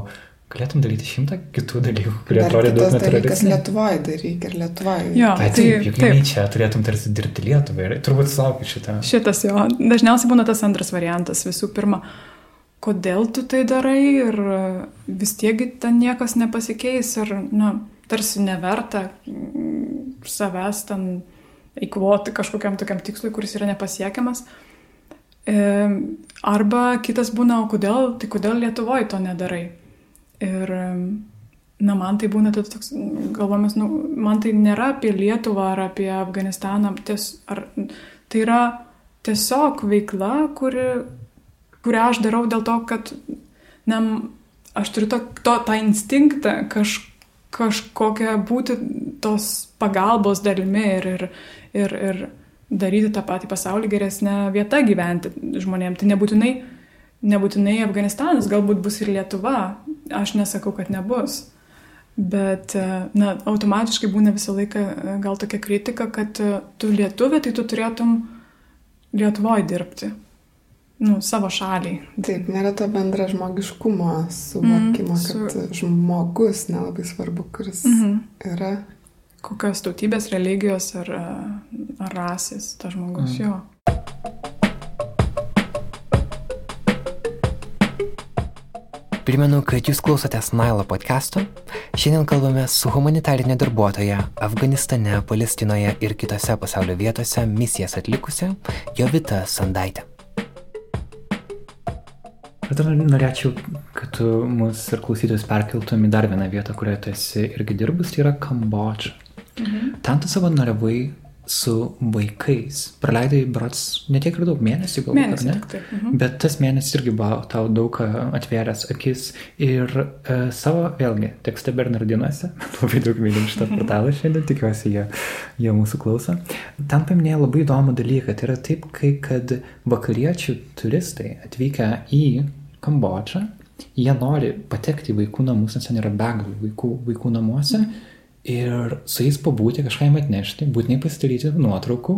galėtum daryti šimtą kitų dalykų, kurie atrodo daug natūralesni. Lietuvoje daryk ir Lietuvoje. Jo, tai taip, juk taip. čia turėtum tarsi dirbti Lietuvai ir turbūt sulauki šitą. Šitas jo, dažniausiai būna tas antras variantas. Visų pirma, kodėl tu tai darai ir vis tiek ten niekas nepasikeis ir, na, tarsi neverta savęs ten eikvoti kažkokiam tokiam tikslui, kuris yra nepasiekiamas. E, arba kitas būna, o kodėl, tai kodėl Lietuvoje to nedarai? Ir, na, man tai būna toks, galvomis, nu, man tai nėra apie Lietuvą ar apie Afganistaną, ties, ar, tai yra tiesiog veikla, kuri, kurią aš darau dėl to, kad, na, aš turiu to, to, tą instinktą kaž, kažkokią būti tos pagalbos dalimi ir, ir, ir, ir daryti tą patį pasaulį geresnę vietą gyventi žmonėm. Tai nebūtinai Nebūtinai Afganistanas, galbūt bus ir Lietuva, aš nesakau, kad nebus. Bet, e, na, automatiškai būna visą laiką e, gal tokia kritika, kad e, tu lietuvė, tai tu turėtum Lietuvoje dirbti. Nu, savo šaliai. Taip, nėra to bendra žmogiškumo suvokimo, mm, su... kad žmogus nelabai svarbu, kuris mm -hmm. yra. Kokios tautybės, religijos ar, ar rasės tas žmogus mm. jo. Primenu, kad jūs klausotės Nailo podcast'o. Šiandien kalbame su humanitarinė darbuotoja Afganistane, Palestinoje ir kitose pasaulio vietose misijas atlikusią Jovita Sandaitė. Bet norėčiau, kad tu mus ir klausytojus perkeltum į dar vieną vietą, kurioje tu esi irgi dirbus, tai yra Kambodža. Mhm. Ten tu savanoriavai su vaikais. Praleidai, brats, netiek ir daug mėnesių, galbūt, Mėnesį ne? tik taip, mhm. Bet tas mėnesis irgi buvo tau daug atvėręs akis ir e, savo, vėlgi, tekste Bernardinuose, labai daug mylim šitą portalą šiandien, tikiuosi jie, jie mūsų klauso. Ten paminėjo labai įdomų dalyką, tai yra taip, kai kad vakariečių turistai atvykę į Kambodžą, jie nori patekti į vaikų namus, nes ten yra begalų vaikų, vaikų namuose ir su jais pabūti, kažką jam atnešti, būtinai pasidaryti nuotraukų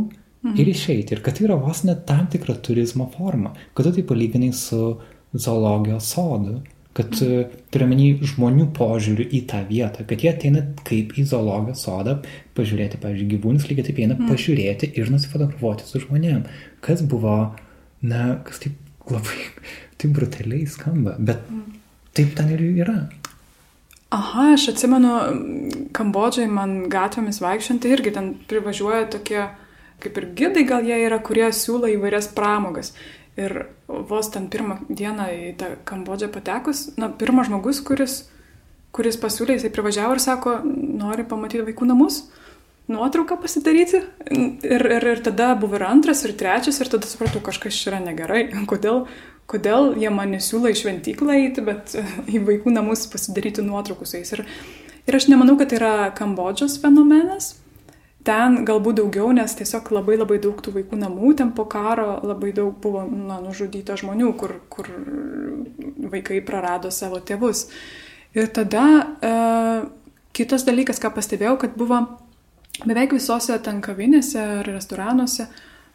ir išeiti. Ir kad tai yra vos net tam tikra turizmo forma. Kad tu tai palyginai su zoologijos sodu. Kad e, turiu menį žmonių požiūrių į tą vietą, kad jie ateina kaip į zoologijos sodą, pažiūrėti, pavyzdžiui, gyvūnus, lygiai taip eina pažiūrėti ir nusifotografuoti su žmonėm. Kas buvo, na, kas taip labai, taip brutaliai skamba, bet taip ten ir yra. Aha, aš atsimenu, Kambodžai man gatvėmis vaikščiant, tai irgi ten privažiuoja tokie, kaip ir gidai gal jie yra, kurie siūlo įvairias pramogas. Ir vos ten pirmą dieną į tą Kambodžą patekus, na, pirmas žmogus, kuris, kuris pasiūlė, jisai privažiavo ir sako, nori pamatyti vaikų namus, nuotrauką pasidaryti. Ir, ir, ir tada buvo ir antras, ir trečias, ir tada supratau, kažkas čia yra negerai. Kodėl, kodėl jie man nesiūlo į šventyklą eiti, bet į vaikų namus pasidaryti nuotraukų su jais. Ir, ir aš nemanau, kad tai yra Kambodžos fenomenas. Ten galbūt daugiau, nes tiesiog labai labai daug tų vaikų namų, ten po karo labai daug buvo na, nužudyta žmonių, kur, kur vaikai prarado savo tėvus. Ir tada e, kitas dalykas, ką pastebėjau, kad buvo beveik visose ten kavinėse ar restoranuose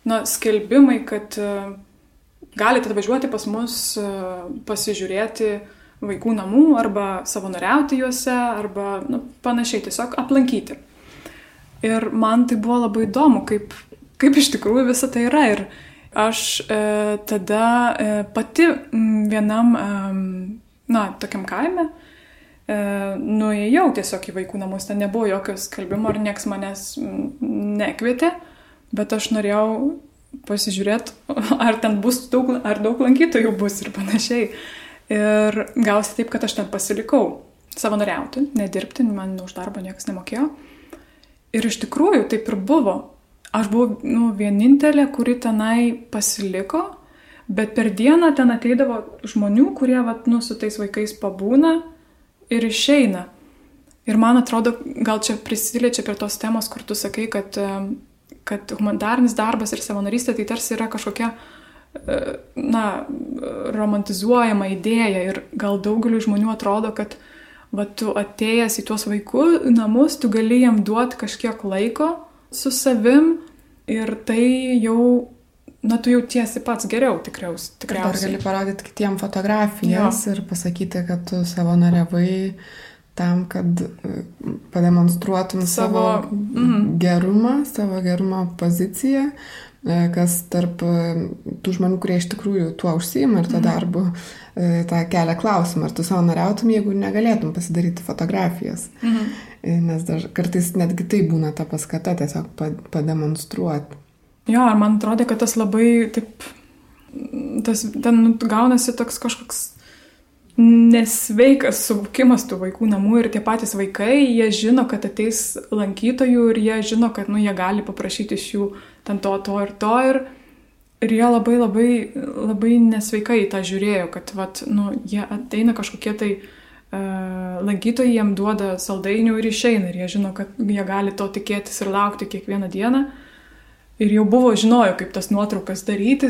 na, skelbimai, kad e, galite atvažiuoti pas mus e, pasižiūrėti vaikų namų arba savanoriauti juose arba nu, panašiai tiesiog aplankyti. Ir man tai buvo labai įdomu, kaip, kaip iš tikrųjų visa tai yra. Ir aš e, tada e, pati m, vienam, e, na, tokiam kaime, e, nuėjau tiesiog į vaikų namus, ten nebuvo jokio skalbimo ir nieks manęs nekvietė, bet aš norėjau pasižiūrėti, ar ten bus daug, ar daug lankytojų bus ir panašiai. Ir gausi taip, kad aš ten pasilikau savanoriauti, nedirbti, man už darbą niekas nemokėjo. Ir iš tikrųjų taip ir buvo. Aš buvau nu, vienintelė, kuri tenai pasiliko, bet per dieną ten ateidavo žmonių, kurie vat, nu, su tais vaikais pabūna ir išeina. Ir man atrodo, gal čia prisiliečia prie tos temos, kur tu sakai, kad, kad humanitarinis darbas ir savanorystė tai tarsi yra kažkokia, na, romantizuojama idėja ir gal daugeliu žmonių atrodo, kad va tu atėjęs į tuos vaikų namus, tu gali jam duoti kažkiek laiko su savim ir tai jau, na, tu jautiesi pats geriau tikriausiai. Dar tikriausiai. gali parodyti kitiem fotografijas jo. ir pasakyti, kad tu savanoriavai tam, kad e, pademonstruotum savo, Savo- mhm. gerumą, savo gerumo poziciją, e, kas tarp e, tų žmonių, kurie iš tikrųjų tuo užsima ir to darbu, e, tą kelia klausimą, ar tu savanoriautum, jeigu negalėtum pasidaryti fotografijas. Mhm. Nes daž, kartais netgi tai būna ta paskata tiesiog pa- pademonstruoti. Jo, ir man atrodo, kad tas labai taip, tas ten nu, gaunasi toks kažkoks nesveikas suvokimas tų vaikų namų ir tie patys vaikai, jie žino, kad ateis lankytojų ir jie žino, kad nu, jie gali paprašyti iš jų ten to, to ir to ir, ir jie labai labai, labai nesveikai tą žiūrėjo, kad vat, nu, jie ateina kažkokie tai uh, lankytojai, jiem duoda saldainių ir išeina ir jie žino, kad jie gali to tikėtis ir laukti kiekvieną dieną. Ir jau buvo, žinojo, kaip tas nuotraukas daryti,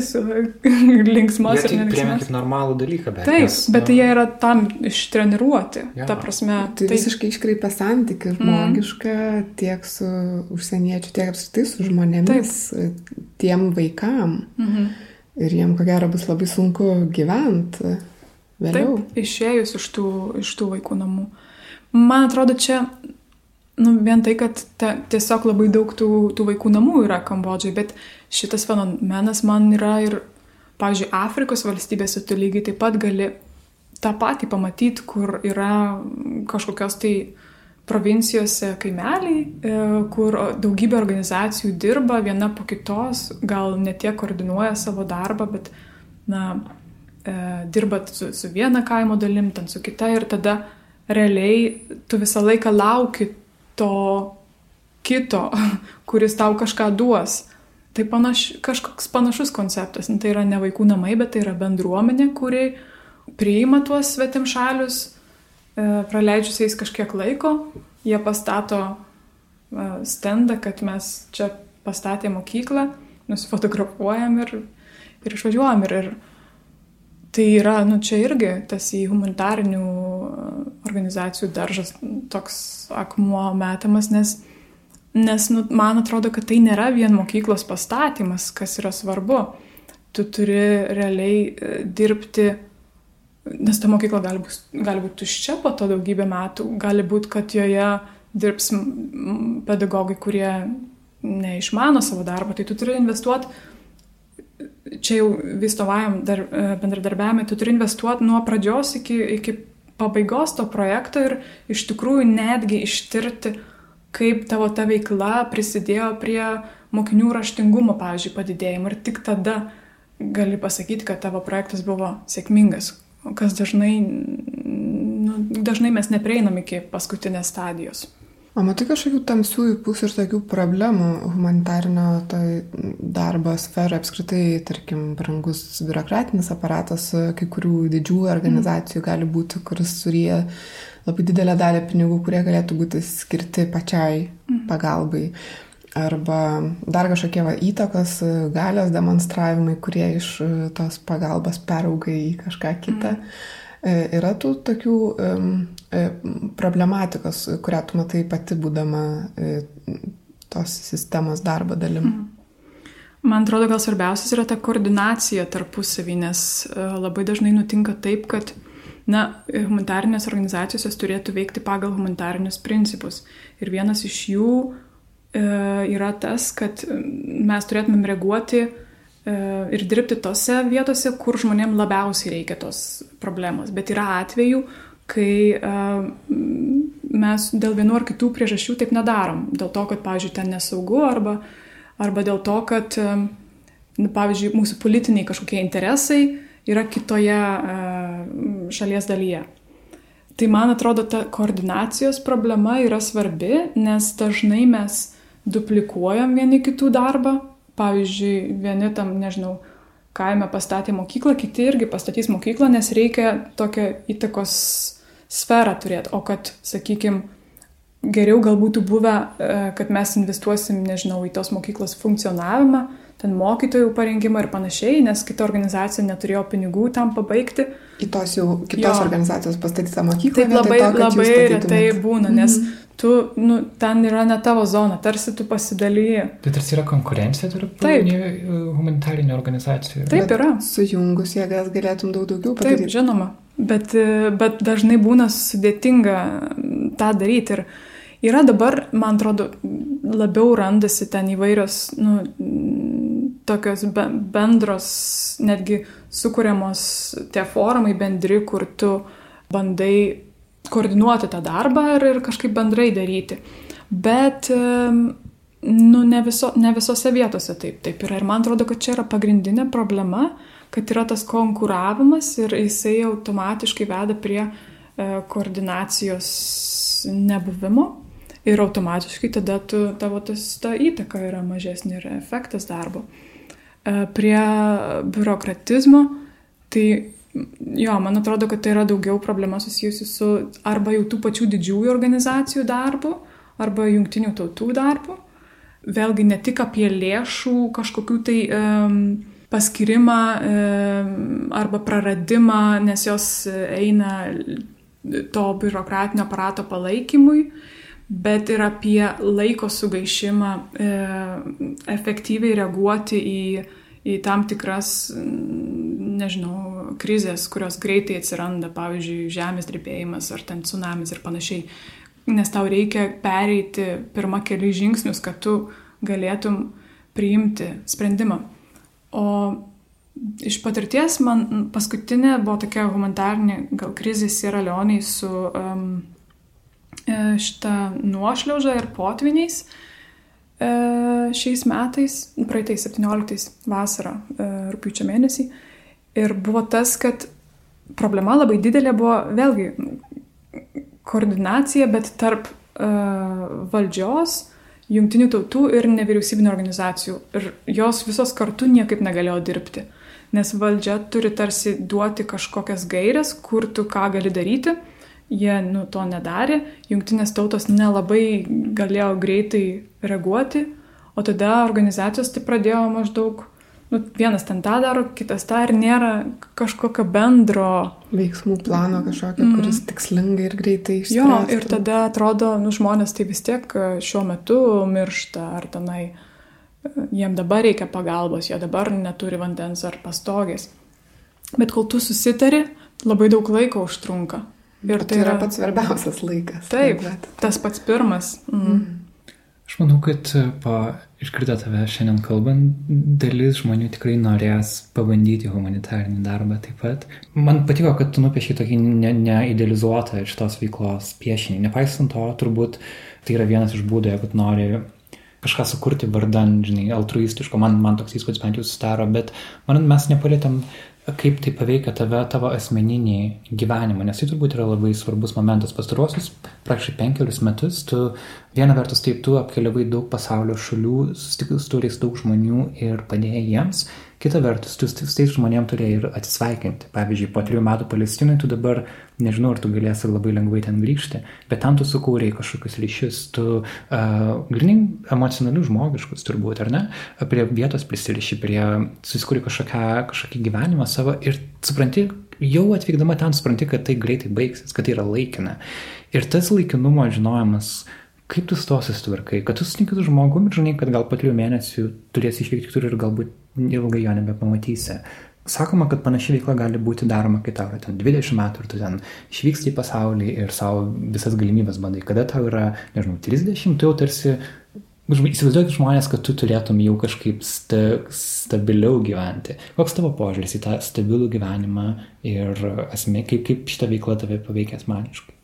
linksmas ir tai nelinksmas. kaip normalų dalyką, bet. Taip, nes, bet nu, jie yra tam ištreniruoti. Jo. Ta prasme, Tai visiškai iškreipia santykių žmogišką tiek su užsieniečiu, tiek apskritai su žmonėmis, tiem vaikam. Mhm. Ir jiem, ko gero, bus labai sunku gyventi vėliau. Taip, išėjus iš tų, iš tų vaikų namų. Man atrodo, čia nu, vien tai, kad te, tiesiog labai daug tų, tų vaikų namų yra Kambodžai, bet šitas fenomenas man yra ir, pavyzdžiui, Afrikos valstybėse tu lygiai taip pat gali tą patį pamatyti, kur yra kažkokios tai provincijose kaimeliai, e, kur daugybė organizacijų dirba viena po kitos, gal ne tiek koordinuoja savo darbą, bet, na, e, dirbat su, su viena kaimo dalim, ten su kita ir tada realiai tu visą laiką lauki to kito, kuris tau kažką duos. Tai panaš, kažkoks panašus konceptas. Tai yra ne vaikų namai, bet tai yra bendruomenė, kuri priima tuos svetimšalius, e, praleidžiusiais kažkiek laiko, jie pastato e, stendą, kad mes čia pastatė mokyklą, nusifotografuojam ir, ir išvažiuojam. Ir, ir tai yra, nu čia irgi tas į humanitarinių e, organizacijų daržas toks akmuo metamas, nes Nes nu, man atrodo, kad tai nėra vien mokyklos pastatymas, kas yra svarbu. Tu turi realiai e, dirbti, nes ta mokykla gali būti, gali būti tuščia po to daugybę metų, gali būti, kad joje dirbs pedagogai, kurie neišmano savo darbą, tai tu turi investuoti, čia jau vystovajam dar, e, bendradarbiavime, tu turi investuoti nuo pradžios iki, iki pabaigos to projekto ir iš tikrųjų netgi ištirti, kaip tavo ta veikla prisidėjo prie mokinių raštingumo, pavyzdžiui, padidėjimo ir tik tada gali pasakyti, kad tavo projektas buvo sėkmingas, kas dažnai, nu, dažnai mes neprieinam iki paskutinės stadijos. O matai kažkokių tamsiųjų pusių ir tokių problemų humanitarinio tai darbo sferoje apskritai, tarkim, brangus biurokratinis aparatas kai kurių didžiųjų organizacijų mm. gali būti, kuris suryja labai didelę dalį pinigų, kurie galėtų būti skirti pačiai mhm. pagalbai. Arba dar kažkokie va, įtakos, galios demonstravimai, kurie iš e, tos pagalbos perauga į kažką kitą. Mm. Yra tų tokių um, problematikos, kurią tu matai pati būdama tos sistemos darbo dalim. Mm. Man atrodo, gal svarbiausias yra ta koordinacija tarpusavį, nes labai dažnai nutinka taip, kad Na, humanitarinės organizacijos turėtų veikti pagal humanitarinius principus. Ir vienas iš jų e, yra tas, kad mes turėtumėm reaguoti e, ir dirbti tose vietose, kur žmonėm labiausiai reikia tos problemos. Bet yra atvejų, kai e, mes dėl vienu ar kitų priežasčių taip nedarom. Dėl to, kad, pavyzdžiui, ten nesaugu arba, arba dėl to, kad, e, pavyzdžiui, mūsų politiniai kažkokie interesai yra kitoje e, šalies dalyje. Tai man atrodo, ta koordinacijos problema yra svarbi, nes dažnai mes duplikuojam vieni kitų darbą. Pavyzdžiui, vieni tam, nežinau, kaime pastatė mokyklą, kiti irgi pastatys mokyklą, nes reikia tokią įtakos sferą turėti. O kad, sakykime, geriau gal būtų buvę, e, kad mes investuosim, nežinau, į tos mokyklos funkcionavimą, ten mokytojų parengimą ir panašiai, nes kita organizacija neturėjo pinigų tam pabaigti. Į tos jau kitos jo. organizacijos pastatytą mokyklą. Taip labai, to, labai retai būna, nes mm -hmm. tu, nu, ten yra ne tavo zona, tarsi tu pasidalyji. Tai tarsi yra konkurencija tarp humanitarinių organizacijų. Taip bet yra. Sujungus jėgas galėtum daug daugiau padaryti. Taip, žinoma, bet, bet dažnai būna sudėtinga tą daryti. Ir yra dabar, man atrodo, labiau randasi ten įvairios, nu, tokios bendros, netgi sukūriamos tie forumai bendri, kur tu bandai koordinuoti tą darbą ir, ir kažkaip bendrai daryti. Bet nu, ne, viso, ne visose vietose taip, taip yra. Ir man atrodo, kad čia yra pagrindinė problema, kad yra tas konkuravimas ir jisai automatiškai veda prie e, koordinacijos nebuvimo. Ir automatiškai tada tu, tavo tas, ta įtaka yra mažesnė ir efektas darbo. E, prie biurokratizmo, tai jo, man atrodo, kad tai yra daugiau problema susijusi su arba jau tų pačių didžiųjų organizacijų darbu, arba jungtinių tautų darbu. Vėlgi ne tik apie lėšų kažkokių tai um, paskirimą arba praradimą, nes jos eina to biurokratinio aparato palaikymui, bet ir apie laiko sugaišimą efektyviai reaguoti į, į tam tikras, nežinau, krizės, kurios greitai atsiranda, pavyzdžiui, žemės drebėjimas ar ten tsunamis ir panašiai. Nes tau reikia pereiti pirmą keli žingsnius, kad tu galėtum priimti sprendimą. O iš patirties man paskutinė buvo tokia humanitarinė gal krizė Sierra Leonei su um, E, šitą nuošliaužą ir potviniais e, šiais metais, praeitais 17 vasarą, e, rūpiučio mėnesį. Ir buvo tas, kad problema labai didelė buvo vėlgi koordinacija, bet tarp valdžios jungtinių tautų ir nevyriausybinio organizacijų. Ir jos visos kartu niekaip negalėjo dirbti. Nes valdžia turi tarsi duoti kažkokias gairias, kur tu ką gali daryti. Jie nu, to nedarė, jungtinės tautos nelabai galėjo greitai reaguoti, o tada organizacijos tai pradėjo maždaug nu, vienas ten tą daro, kitas tą ir nėra kažkokio bendro veiksmų plano kažkokio, mm. kuris tikslingai ir greitai išspręstų. Jo, ir tada atrodo, nu, žmonės tai vis tiek e, šiuo metu miršta, ar tenai e, jiem dabar reikia pagalbos, jie dabar neturi vandens ar pastogės. Bet kol tu susitari, labai daug laiko užtrunka. Ir tai, tai yra pats svarbiausias laikas. Taip, bet... tas pats pirmas. Mm. Mm. Aš manau, kad e, po iškrito tave šiandien kalbant, dalis žmonių tikrai norės pabandyti humanitarinį darbą taip pat. Man patiko, kad tu nupieši tokį neidealizuotą ne šitos veiklos piešinį. Nepaisant to, turbūt tai yra vienas iš būdų, jeigu nori kažką sukurti vardan, žinai, altruistiško, man, man toks įspūdis bent jau susidaro, bet man mes nepalėtėm kaip tai paveikia tave, tavo asmeninį gyvenimą, nes tai turbūt yra labai svarbus momentas. Pastarosius praktiškai penkerius metus tu viena vertus taip tu apkeliavai daug pasaulio šalių, susitikai su turais daug žmonių ir padėjai jiems, kita vertus tu su tais žmonėm turėjai ir atsisveikinti. Pavyzdžiui, po trijų metų Palestinai tu dabar nežinau, ar tu galėsi labai lengvai ten grįžti, bet tam tu sukūrėjai kažkokius ryšius, tu uh, grinai emocionalius žmogiškus turbūt, ar ne, prie vietos prisiriši, prie susikūrė kažkokią, kažkokį gyvenimą savo ir supranti, jau atvykdama ten supranti, kad tai greitai baigsis, kad tai yra laikina. Ir tas laikinumo žinojimas, kaip tu su to susitvarkai, kad tu susitinki su žmogumi ir žinai, kad gal po trijų mėnesių turėsi išvykti kitur ir galbūt ilgai jo nebepamatysi. Sakoma, kad panaši veikla gali būti daroma, kai tau yra ten 20 metų ir tu ten išvyksti į pasaulį ir savo visas galimybės bandai. Kada tau yra, nežinau, 30, tu jau tarsi Įsivaizduokit žmonės, kad tu turėtum jau kažkaip sta, stabiliau gyventi. Koks tavo požiūris į tą stabilų gyvenimą ir asme, kaip, kaip šitą veiklą tave paveikia asmeniškai?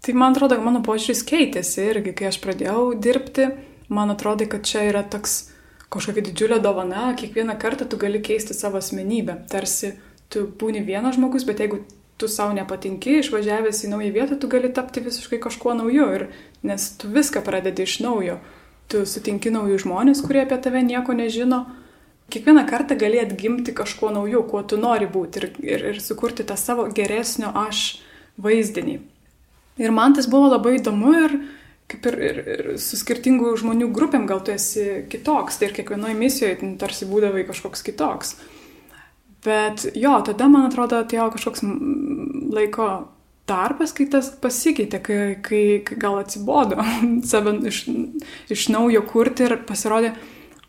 Tai man atrodo, kad mano požiūris keitėsi irgi, kai aš pradėjau dirbti, man atrodo, kad čia yra toks kažkokia didžiulė dovana, kiekvieną kartą tu gali keisti savo asmenybę. Tarsi tu būni vienas žmogus, bet jeigu tu savo nepatinki, išvažiavęs į naują vietą, tu gali tapti visiškai kažkuo nauju, ir, nes tu viską pradedi iš naujo. Tu sutinki naujų žmonės, kurie apie tave nieko nežino. Kiekvieną kartą gali atgimti kažkuo nauju, kuo tu nori būti ir, ir, ir sukurti tą savo geresnio aš vaizdinį. Ir man tas buvo labai įdomu ir kaip ir, ir, ir su skirtingų žmonių grupėm gal tu esi kitoks, tai ir kiekvienoje misijoje tarsi būdavai kažkoks kitoks. Bet jo, tada man atrodo atėjo kažkoks laiko tarpas, kai tas pasikeitė, kai, kai, kai gal atsibodo save iš, iš naujo kurti ir pasirodė,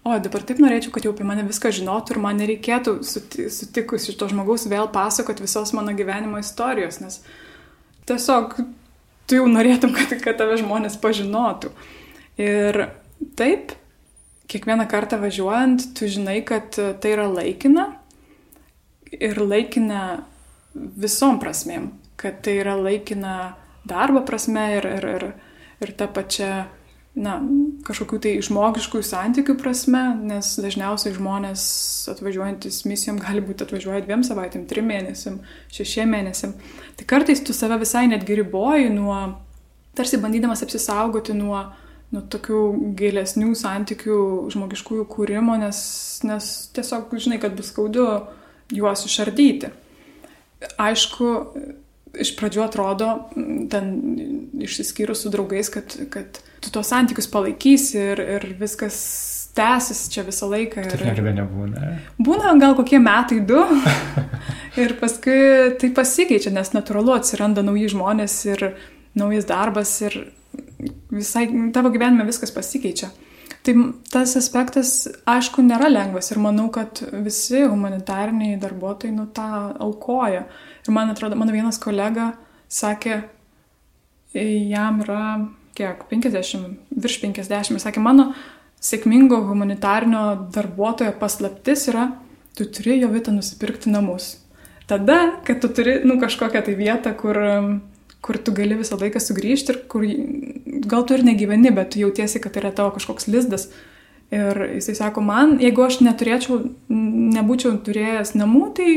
o dabar taip norėčiau, kad jau apie mane viską žinotų ir man nereikėtų sutikus iš to žmogaus vėl pasakoti visos mano gyvenimo istorijos, nes tiesiog tu jau norėtum, kad, kad tave žmonės pažinotų. Ir taip, kiekvieną kartą važiuojant, tu žinai, kad tai yra laikina ir laikina visom prasmėm, kad tai yra laikina darbo prasme ir, ir, ir, ir ta pačia na, kažkokių tai žmogiškų santykių prasme, nes dažniausiai žmonės atvažiuojantis misijom gali būti atvažiuoja dviem savaitėm, trim mėnesiam, šešiem mėnesiam. Tai kartais tu save visai netgi riboji nuo, tarsi bandydamas apsisaugoti nuo, nuo tokių gilesnių santykių žmogiškųjų kūrimo, nes, nes tiesiog žinai, kad bus skaudu juos išardyti. Aišku, iš pradžių atrodo, ten išsiskyrus su draugais, kad, kad tu tuos santykius palaikysi ir, ir viskas tęsis čia visą laiką. Ir, niekada nebūna. Būna gal kokie metai du. ir paskui tai pasikeičia, nes natūralu atsiranda nauji žmonės ir naujas darbas ir visai tavo gyvenime viskas pasikeičia. Tai tas aspektas, aišku, nėra lengvas ir manau, kad visi humanitariniai darbuotojai nu tą aukoja. Ir man atrodo, mano vienas kolega sakė, jam yra kiek, 50, virš 50, ir sakė, mano sėkmingo humanitarnio darbuotojo paslaptis yra, tu turi jo vietą nusipirkti namus. Tada, kad tu turi, nu, kažkokią tai vietą, kur, kur tu gali visą laiką sugrįžti ir kur gal tu ir negyveni, bet tu jautiesi, kad tai yra tavo kažkoks lizdas. Ir jisai sako, man, jeigu aš neturėčiau, nebūčiau turėjęs namų, tai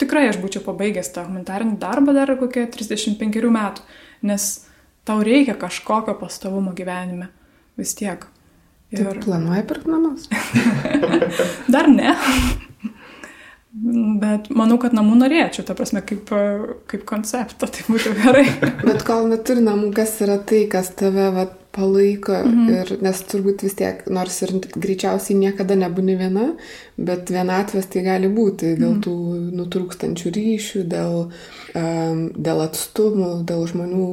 tikrai aš būčiau pabaigęs tą humanitarinį darbą dar kokie 35 metų, nes tau reikia kažkokio pastovumo gyvenime vis tiek. Ir... Tu planuoji pirkti namus? Dar ne. Bet manau, kad namų norėčiau, ta prasme, kaip, kaip konceptą, tai būtų gerai. Bet kol neturi namų, kas yra tai, kas tave vat, palaiko, mhm. ir, nes turbūt vis tiek, nors ir greičiausiai niekada nebūni viena, bet vienatvės tai gali būti dėl mhm. tų nutrūkstančių ryšių, dėl, um, dėl atstumų, dėl žmonių,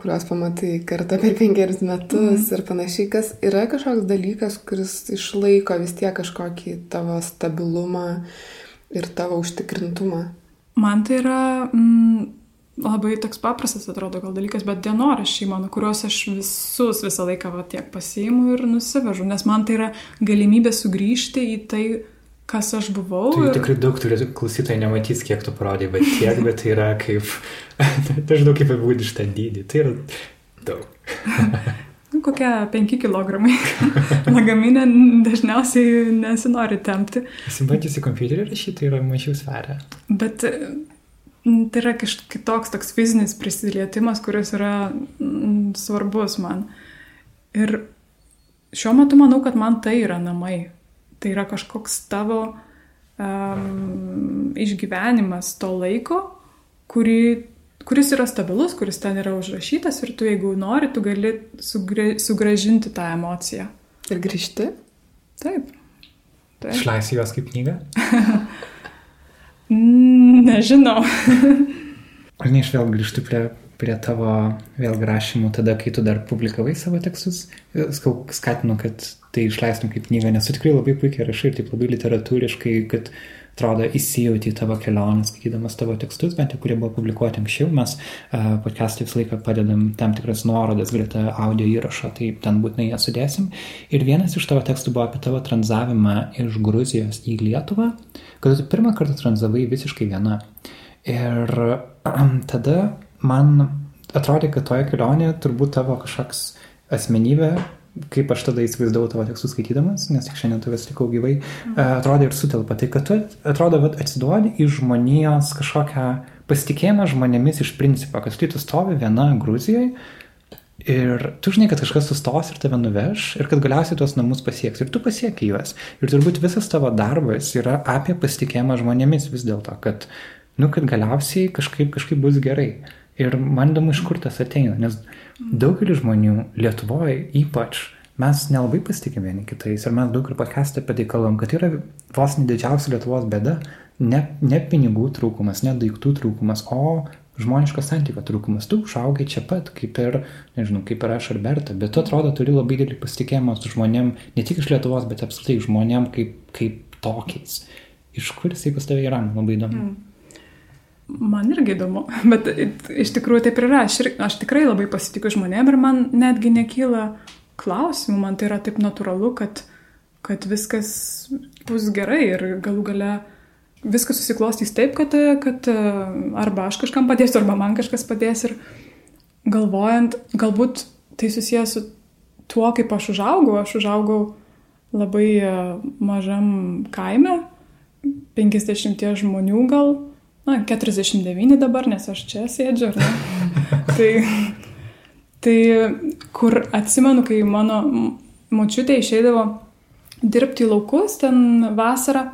kuriuos pamatai kartą per penkerius metus mhm. ir panašiai, kas yra kažkoks dalykas, kuris išlaiko vis tiek kažkokį tavo stabilumą ir tavo užtikrintumą? Man tai yra mm, labai toks paprastas, atrodo, gal dalykas, bet dienoraščiai mano, kuriuos aš visus visą laiką va, tiek pasiimu ir nusivežu, nes man tai yra galimybė sugrįžti į tai, kas aš buvau. Tai ir... tikrai daug turi klausytojai nematys, kiek tu parodai, bet tiek, bet tai yra kaip, nežinau kaip apibūdinti šitą dydį, tai yra daug. Nu, kokie 5 kg. Lagaminė dažniausiai nesinori tempti. Esi bandžiusi kompiuterį rašyti, tai yra mažiau sveria. Bet tai yra kitoks toks fizinis prisilietimas, kuris yra mm, svarbus man. Ir šiuo metu manau, kad man tai yra namai. Tai yra kažkoks tavo um, išgyvenimas to laiko, kurį kuris yra stabilus, kuris ten yra užrašytas ir tu, jeigu nori, tu gali sugra sugražinti tą emociją. Ir grįžti? Taip. Taip. Išleisi juos kaip knygą? Nežinau. Ar ne iš vėl grįžti prie, prie tavo vėl rašymų tada, kai tu dar publikavai savo tekstus? Skatinu, kad tai išleistum kaip knygą, nes tu tikrai labai puikiai rašai ir taip labai literatūriškai, kad atrodo, įsijauti į tavo kelionę, skaitydamas tavo tekstus, bent jau kurie buvo publikuoti anksčiau. Mes uh, podcast'ai visą laiką padedam tam tikras nuorodas greta audio įrašo, tai ten būtinai jas sudėsim. Ir vienas iš tavo tekstų buvo apie tavo tranzavimą iš Gruzijos į Lietuvą, kad tu pirmą kartą tranzavai visiškai viena. Ir um, tada man atrodė, kad toje kelionėje turbūt tavo kažkoks asmenybė kaip aš tada įsivaizdavau tavo tekstus skaitydamas, nes tik šiandien tavęs tikau gyvai, mhm. atrodo ir sutelpa. Tai kad tu atrodo, kad atsiduodi į žmonijos kažkokią pasitikėjimą žmonėmis iš principo, kad štai tu stovi viena Gruzijoje ir tu žinai, kad kažkas sustos ir tave nuveš ir kad galiausiai tuos namus pasieks ir tu pasieki juos. Ir turbūt visas tavo darbas yra apie pasitikėjimą žmonėmis vis dėlto, kad, nu, kad galiausiai kažkaip, kažkaip bus gerai. Ir man įdomu, iš kur tas ateina, nes daugelis žmonių Lietuvoje ypač mes nelabai pasitikime vieni kitais ir mes daug ir podcast'e apie tai kalbam, kad yra vos nedidžiausia Lietuvos bėda ne, ne pinigų trūkumas, ne daiktų trūkumas, o žmoniško santykio trūkumas. Tu užaugai čia pat, kaip ir, nežinau, kaip ir aš ar Berta, bet tu atrodo turi labai didelį pasitikėjimą su žmonėm, ne tik iš Lietuvos, bet apskritai žmonėm kaip, kaip tokiais. Iš kur jisai pas tavai yra, labai įdomu. Mm. Man irgi įdomu, bet iš tikrųjų taip ir yra. Aš, ir, aš tikrai labai pasitikiu žmonėm ir man netgi nekyla klausimų, man tai yra taip natūralu, kad, kad viskas bus gerai ir galų gale viskas susiklostys taip, kad, kad arba aš kažkam padėsiu, arba man kažkas padės. Ir galvojant, galbūt tai susijęs su tuo, kaip aš užaugau. Aš užaugau labai mažam kaime, 50 žmonių gal na, 49 dabar, nes aš čia sėdžiu, tai, tai kur atsimenu, kai mano močiutė išeidavo dirbti į laukus ten vasarą,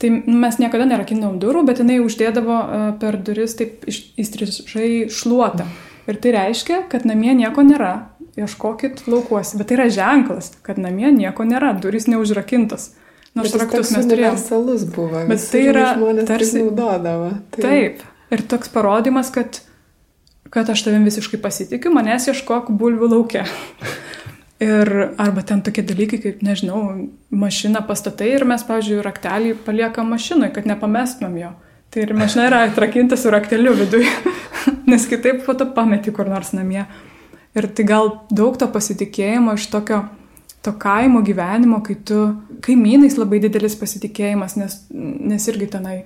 tai mes niekada nerakindavom durų, bet jinai uždėdavo e, per duris taip įstrižai šluotą. Ir tai reiškia, kad namie nieko nėra, ieškokit laukuose. Bet tai yra ženklas, kad namie nieko nėra, durys neužrakintos. Nors raktus mes turėjome. Buvo. Bet tai yra tarsi naudodavo. Tai... Taip. Ir toks parodimas, kad, kad aš tavim visiškai pasitikiu, manęs ieškok bulvių laukia. Ir arba ten tokie dalykai, kaip, nežinau, mašiną pastatai ir mes, pavyzdžiui, raktelį paliekam mašinui, kad nepamestumėm jo. Tai ir mašina yra atrakinta su rakteliu viduje, nes kitaip po to pameti kur nors namie. Ir tai gal daug to pasitikėjimo iš tokio to kaimo gyvenimo, kai tu, kaimynais labai didelis pasitikėjimas, nes, nes irgi tenai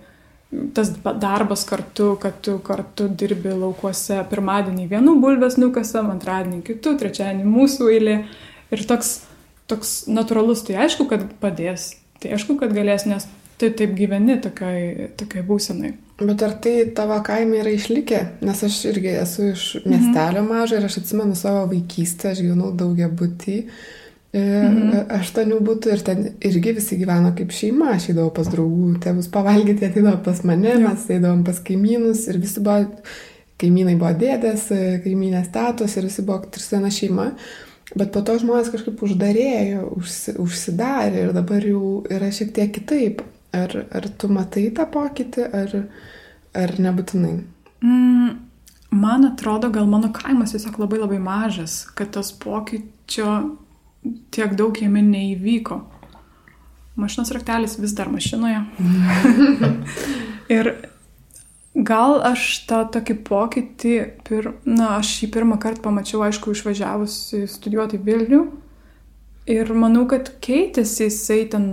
tas darbas kartu, kad tu kartu dirbi laukuose pirmadienį vienu bulvės nukasam, antradienį kitų, trečiadienį mūsų eilė. Ir toks, toks natūralus, tai aišku, kad padės, tai aišku, kad galės, nes tai taip gyveni tokiai, tokiai būsenai. Bet ar tai tavo kaime yra išlikę? Nes aš irgi esu iš miestelio mhm. mažo ir aš atsimenu savo vaikystę, aš gyvenau daugia būtį. Mhm. aštuonių būtų ir ten irgi visi gyveno kaip šeima. Aš eidavau pas draugų, tėvus pavalgyti, ateidavo pas mane, ja. mes eidavom pas kaimynus ir visi buvo, kaimynai buvo dėdės, kaimynės tetos ir visi buvo tarsi viena šeima. Bet po to žmonės kažkaip uždarėjo, užsi, užsidarė ir dabar jau yra šiek tiek kitaip. Ar, ar tu matai tą pokytį, ar, ar nebūtinai? Mm, man atrodo, gal mano kaimas tiesiog labai labai mažas, kad tas pokyčio tiek daug jame neįvyko. Mašinos raktelis vis dar mašinoje. ir gal aš tą tokį pokytį, pir, na, aš jį pirmą kartą pamačiau, aišku, išvažiavus studijuoti Vilnių. Ir manau, kad keitėsi jisai ten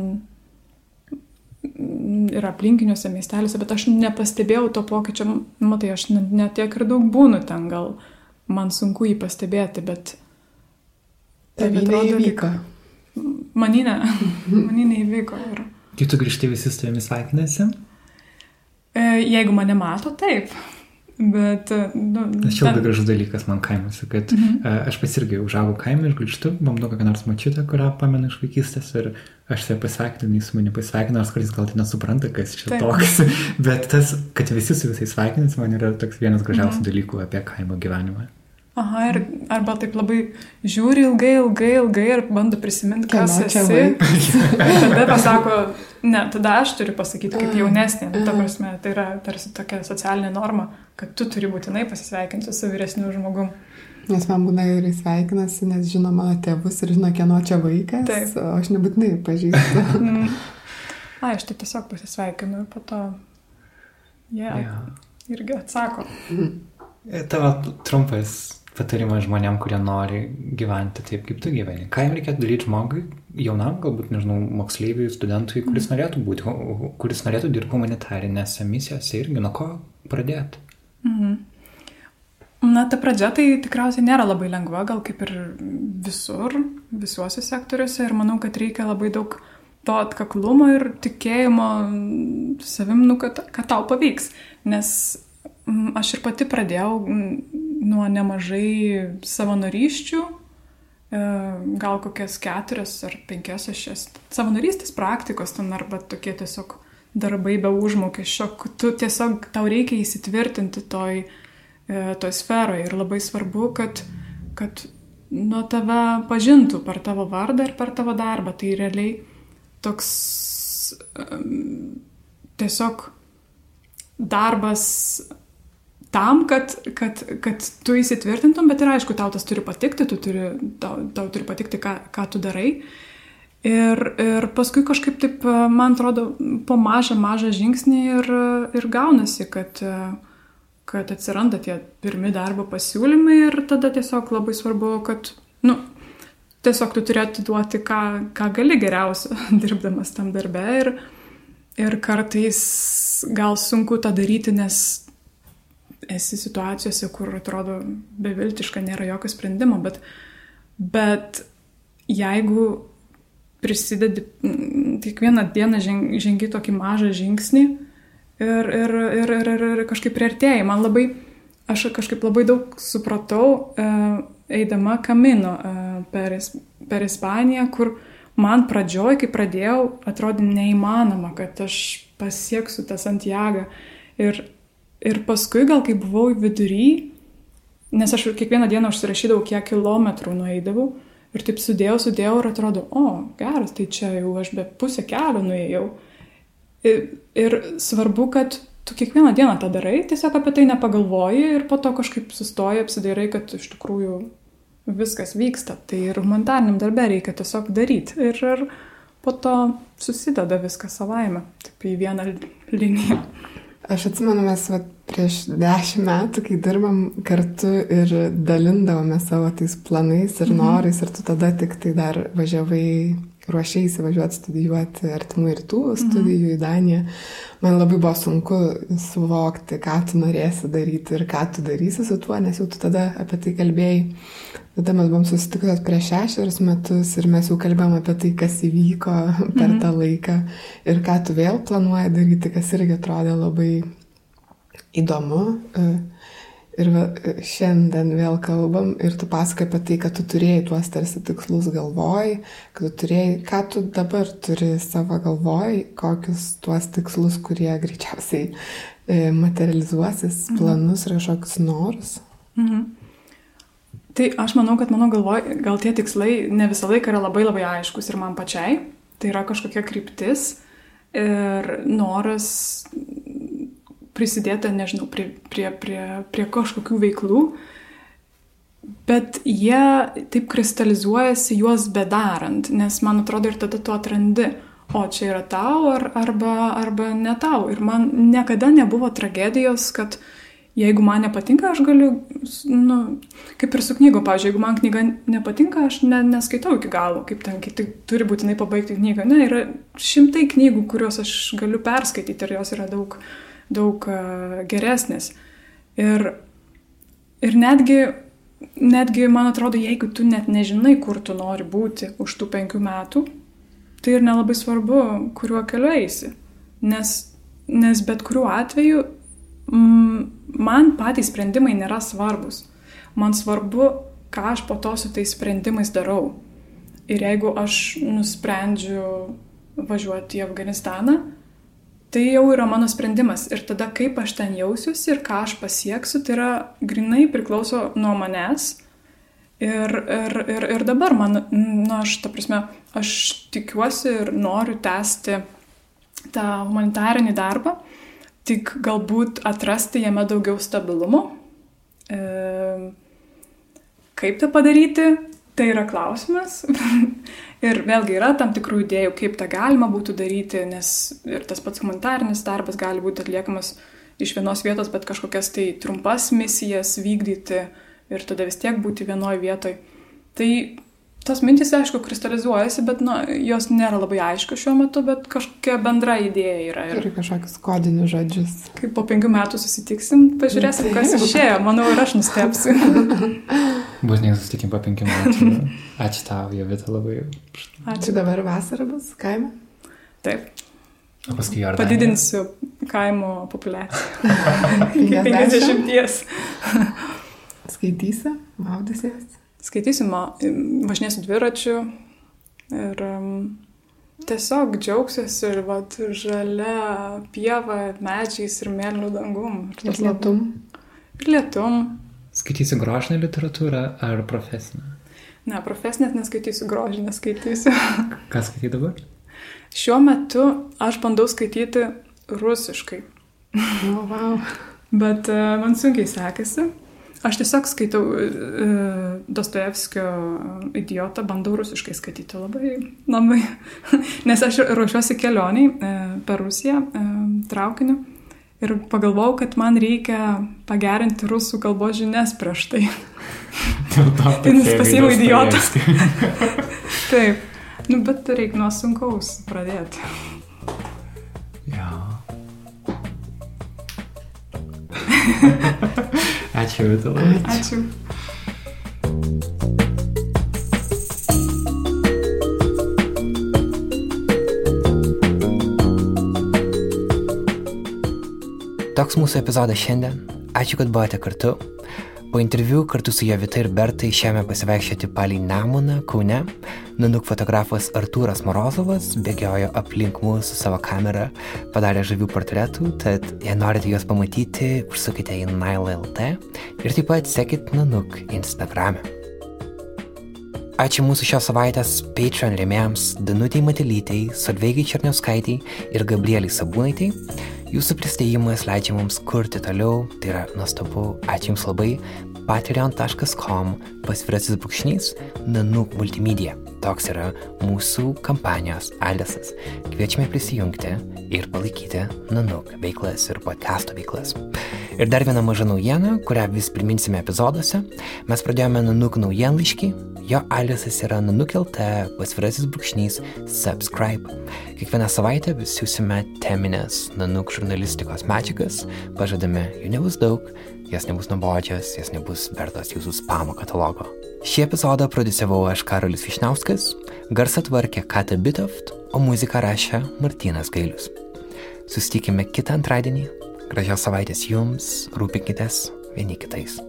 ir aplinkiniuose miesteliuose, bet aš nepastebėjau to pokyčio, matai, aš netiek ir daug būnu ten, gal man sunku jį pastebėti, bet Tai neįvyko. Maninė, maninė įvyko. Ir... Kai tu grįžti visi su tavimi sveikinasi? E, jeigu mane mato, taip. Bet, e, nu, Nes čia labai gražus dalykas man kaimuose, kad mhm. Uh, aš pats irgi užaugau kaime ir grįžtu, bamdu kokią nors mačiutę, kurią pamenu iš vaikystės ir aš ją pasveikinu, jis mane pasveikina, nors kartais gal tai nesupranta, kas čia Taip. toks. Bet tas, kad visi su visais sveikinasi, man yra toks vienas gražiausių mhm. dalykų apie kaimo gyvenimą. Aha, ir arba taip labai žiūri ilgai, ilgai, ilgai ir bando prisiminti, kas esi. tada pasako, ne, tada aš turiu pasakyti kaip jaunesnė. Nu, ta prasme, tai yra tarsi tokia socialinė norma, kad tu turi būtinai pasisveikinti su vyresniu žmogum. Nes man būna ir sveikinasi, nes žino mano tėvus ir žino, kieno čia vaikas, Taip. o aš nebūtinai pažįstu. Mm. A, aš tai tiesiog pasisveikinu ir po to jie yeah, yeah. irgi atsako. Tavo trumpas patarimas žmonėm, kurie nori gyventi taip, kaip tu gyveni? Ką jam reikėtų daryti žmogui, jaunam, galbūt, nežinau, moksleiviui, studentui, kuris mm. norėtų būti, kuris norėtų dirbti humanitarinėse misijose irgi, nuo ko pradėti? Mhm. Na, ta pradžia tai tikriausiai nėra labai lengva, gal kaip ir visur, visuose sektoriuose ir manau, kad reikia labai daug to atkaklumo ir tikėjimo savim, nu, kad, kad tau pavyks. Nes Mm, aš ir pati pradėjau mm, nuo nemažai savanorysčių, e, gal kokias keturias ar penkias šešias savanorystės praktikos ten arba tokie tiesiog darbai be užmokesčio, tu tiesiog tau reikia įsitvirtinti toj, e, toj sferoje ir labai svarbu, kad, kad nuo tave pažintų per tavo vardą ir per tavo darbą. Tai realiai toks um, tiesiog darbas tam, kad, kad, kad tu įsitvirtintum, bet ir aišku, tau tas turi patikti, tu turi, tau, tau turi patikti, ką, ką tu darai. Ir, ir paskui kažkaip taip, man atrodo, po mažą, mažą žingsnį ir, ir gaunasi, kad, kad atsiranda tie pirmi darbo pasiūlymai ir tada tiesiog labai svarbu, kad, nu, tiesiog tu turėtų duoti, ką, ką gali geriausio, dirbdamas tam darbe. Ir, ir kartais gal sunku tą daryti, nes esi situacijose, kur atrodo beviltiška, nėra jokio sprendimo, bet, bet jeigu prisidedi, kiekvieną dieną žengi tokį mažą žingsnį ir, ir, ir, ir, ir, ir kažkaip priartėjai, man labai, aš kažkaip labai daug supratau, e, eidama kamino e, per, per Ispaniją, kur man pradžioj, kai pradėjau, atrodė neįmanoma, kad aš pasieksiu tą Santiagą. Ir Ir paskui gal kai buvau vidury, nes aš kiekvieną dieną užsirašydavau, kiek kilometrų nueidavau ir taip sudėjau, sudėjau ir atrodo, o, geras, tai čia jau aš be pusę kelio nuėjau. Ir, ir svarbu, kad tu kiekvieną dieną tą darai, tiesiog apie tai nepagalvoji ir po to kažkaip sustoji, apsidairai, kad iš tikrųjų viskas vyksta. Tai ir humanitariniam darbė reikia tiesiog daryti. Ir, ir po to susideda viskas savaime, taip į vieną liniją. Aš atsimenu, mes va, prieš dešimt metų, kai dirbam kartu ir dalindavome savo tais planais ir mhm. norais, ir tu tada tik tai dar važiavai ruošiai įsivažiuoti studijuoti artimų rytų studijų mhm. į Daniją, man labai buvo sunku suvokti, ką tu norėsi daryti ir ką tu darysi su tuo, nes jau tu tada apie tai kalbėjai. Tada mes buvom susitikusios prieš šešerius metus ir mes jau kalbėjom apie tai, kas įvyko per mhm. tą laiką ir ką tu vėl planuoji daryti, kas irgi atrodė labai įdomu. Ir va, šiandien vėl kalbam ir tu pasakai apie tai, kad tu turėjai tuos tarsi tikslus galvoj, kad tu turėjai, ką tu dabar turi savo galvoj, kokius tuos tikslus, kurie greičiausiai e, materializuosis, mhm. planus ir kažkokius norus. Mhm. Tai aš manau, kad mano galvoj, gal tie tikslai ne visą laiką yra labai labai aiškus ir man pačiai. Tai yra kažkokia kryptis ir noras prisidėti, nežinau, prie, prie, prie, prie kažkokių veiklų, bet jie taip kristalizuojasi juos bedarant, nes man atrodo ir tada tu atrandi, o čia yra tau ar, arba, arba ne tau. Ir man niekada nebuvo tragedijos, kad jeigu man nepatinka, aš galiu, nu, kaip ir su knygo, pavyzdžiui, jeigu man knyga nepatinka, aš ne, neskaitau iki galo, kaip ten kiti turi būtinai pabaigti knygą. Ne, yra šimtai knygų, kuriuos aš galiu perskaityti ir jos yra daug, uh, daug geresnis. Ir, ir netgi, netgi, man atrodo, jeigu tu net nežinai, kur tu nori būti už tų penkių metų, tai ir nelabai svarbu, kuriuo keliu eisi. Nes, nes bet kuriuo atveju mm, man patys sprendimai nėra svarbus. Man svarbu, ką aš po to su tais sprendimais darau. Ir jeigu aš nusprendžiu važiuoti į Afganistaną, tai jau yra mano sprendimas. Ir tada kaip aš ten jausiuosi ir ką aš pasieksiu, tai yra grinai priklauso nuo manęs. Ir, ir, ir, ir dabar man, na, nu, aš, ta prasme, aš tikiuosi ir noriu tęsti tą humanitarinį darbą, tik galbūt atrasti jame daugiau stabilumo. E, kaip tą padaryti, tai yra klausimas. Ir vėlgi yra tam tikrų idėjų, kaip tą galima būtų daryti, nes ir tas pats humanitarinis darbas gali būti atliekamas iš vienos vietos, bet kažkokias tai trumpas misijas vykdyti ir tada vis tiek būti vienoje vietoje. Tai tos mintys, aišku, kristalizuojasi, bet nu, jos nėra labai aiškios šiuo metu, bet kažkokia bendra idėja yra. Ir, ir kažkokius kodinius žodžius. Kai po penkių metų susitiksim, pažiūrėsim, kas išėjo. Manau, ir aš nustepsiu. bus nesusitikim po penkių metų. Ačiū tau, Jovita, labai. Ačiū dabar vasara bus kaime. Taip. O paskui ar padidinsiu kaimo populiaciją. Iki 50. Skaitysi, maudysies. Skaitysiu, važinėsiu dviračiu ir tiesiog džiaugsiuosi ir vat, žalia pieva, medžiais ir mėlynų dangum. Ir, ir lietum. Ir lietum. Skaitysi grožinę literatūrą ar profesinę? Ne, profesinę neskaitysiu, grožinę skaitysiu. Ką skaitai dabar? Šiuo metu aš bandau skaityti rusiškai. Oh, wow. Bet uh, man sunkiai sekasi. Aš tiesiog skaitau uh, Dostojevskio idiotą, bandau rusiškai skaityti labai, labai. Nes aš ruošiuosi kelioniai uh, per Rusiją traukiniu ir pagalvojau, kad man reikia pagerinti rusų kalbos žinias prieš tai. Dėl to, kad jis pasiėmė idiotą. Taip. Nu, bet reikia nuo sunkaus pradėti. Ja. Ačiū, Vitalai. Ačiū. Toks mūsų epizodas šiandien. Ačiū, kad buvote kartu. Po interviu kartu su Jovita ir Bertai išėjome pasivaikščioti palei Nemuną, Kaune. Nanuk fotografas Artūras Morozovas bėgiojo aplink mūsų savo kamerą, padarė žavių portretų, tad jei norite juos pamatyti, užsukite į Nile.lt ir taip pat sekit Nanuk Instagram. Ačiū mūsų šios savaitės Patreon rėmėjams Danutei Matelytei, Solveigai Černiauskaitai ir Gabrieliai Sabūnaitai. Jūsų pristėjimas leidžia mums kurti toliau, tai yra nuostabu, ačiū Jums labai, patreon.com pasvirasis brūkšnys Nanuk multimedia. Toks yra mūsų kampanijos adresas. Kviečiame prisijungti ir palaikyti Nanuk veiklas ir podcastų veiklas. Ir dar viena maža naujiena, kurią vis priminsime epizoduose. Mes pradėjome Nanuk naujienlaiškį, Jo adresas yra nanukelta pasvirasis brūkšnys subscribe. Kiekvieną savaitę vis siūsime teminės nanuk žurnalistikos medžiagas, pažadame, jų nebus daug, jas nebus nuobodžios, jas nebus vertos jūsų spamo katalogo. Šį epizodą producavau aš Karolis Višnauskas, garsą tvarkė Kata Bitoft, o muziką rašė Martinas Gailius. Sustikime kitą antradienį. Gražios savaitės jums, rūpinkitės vieni kitais.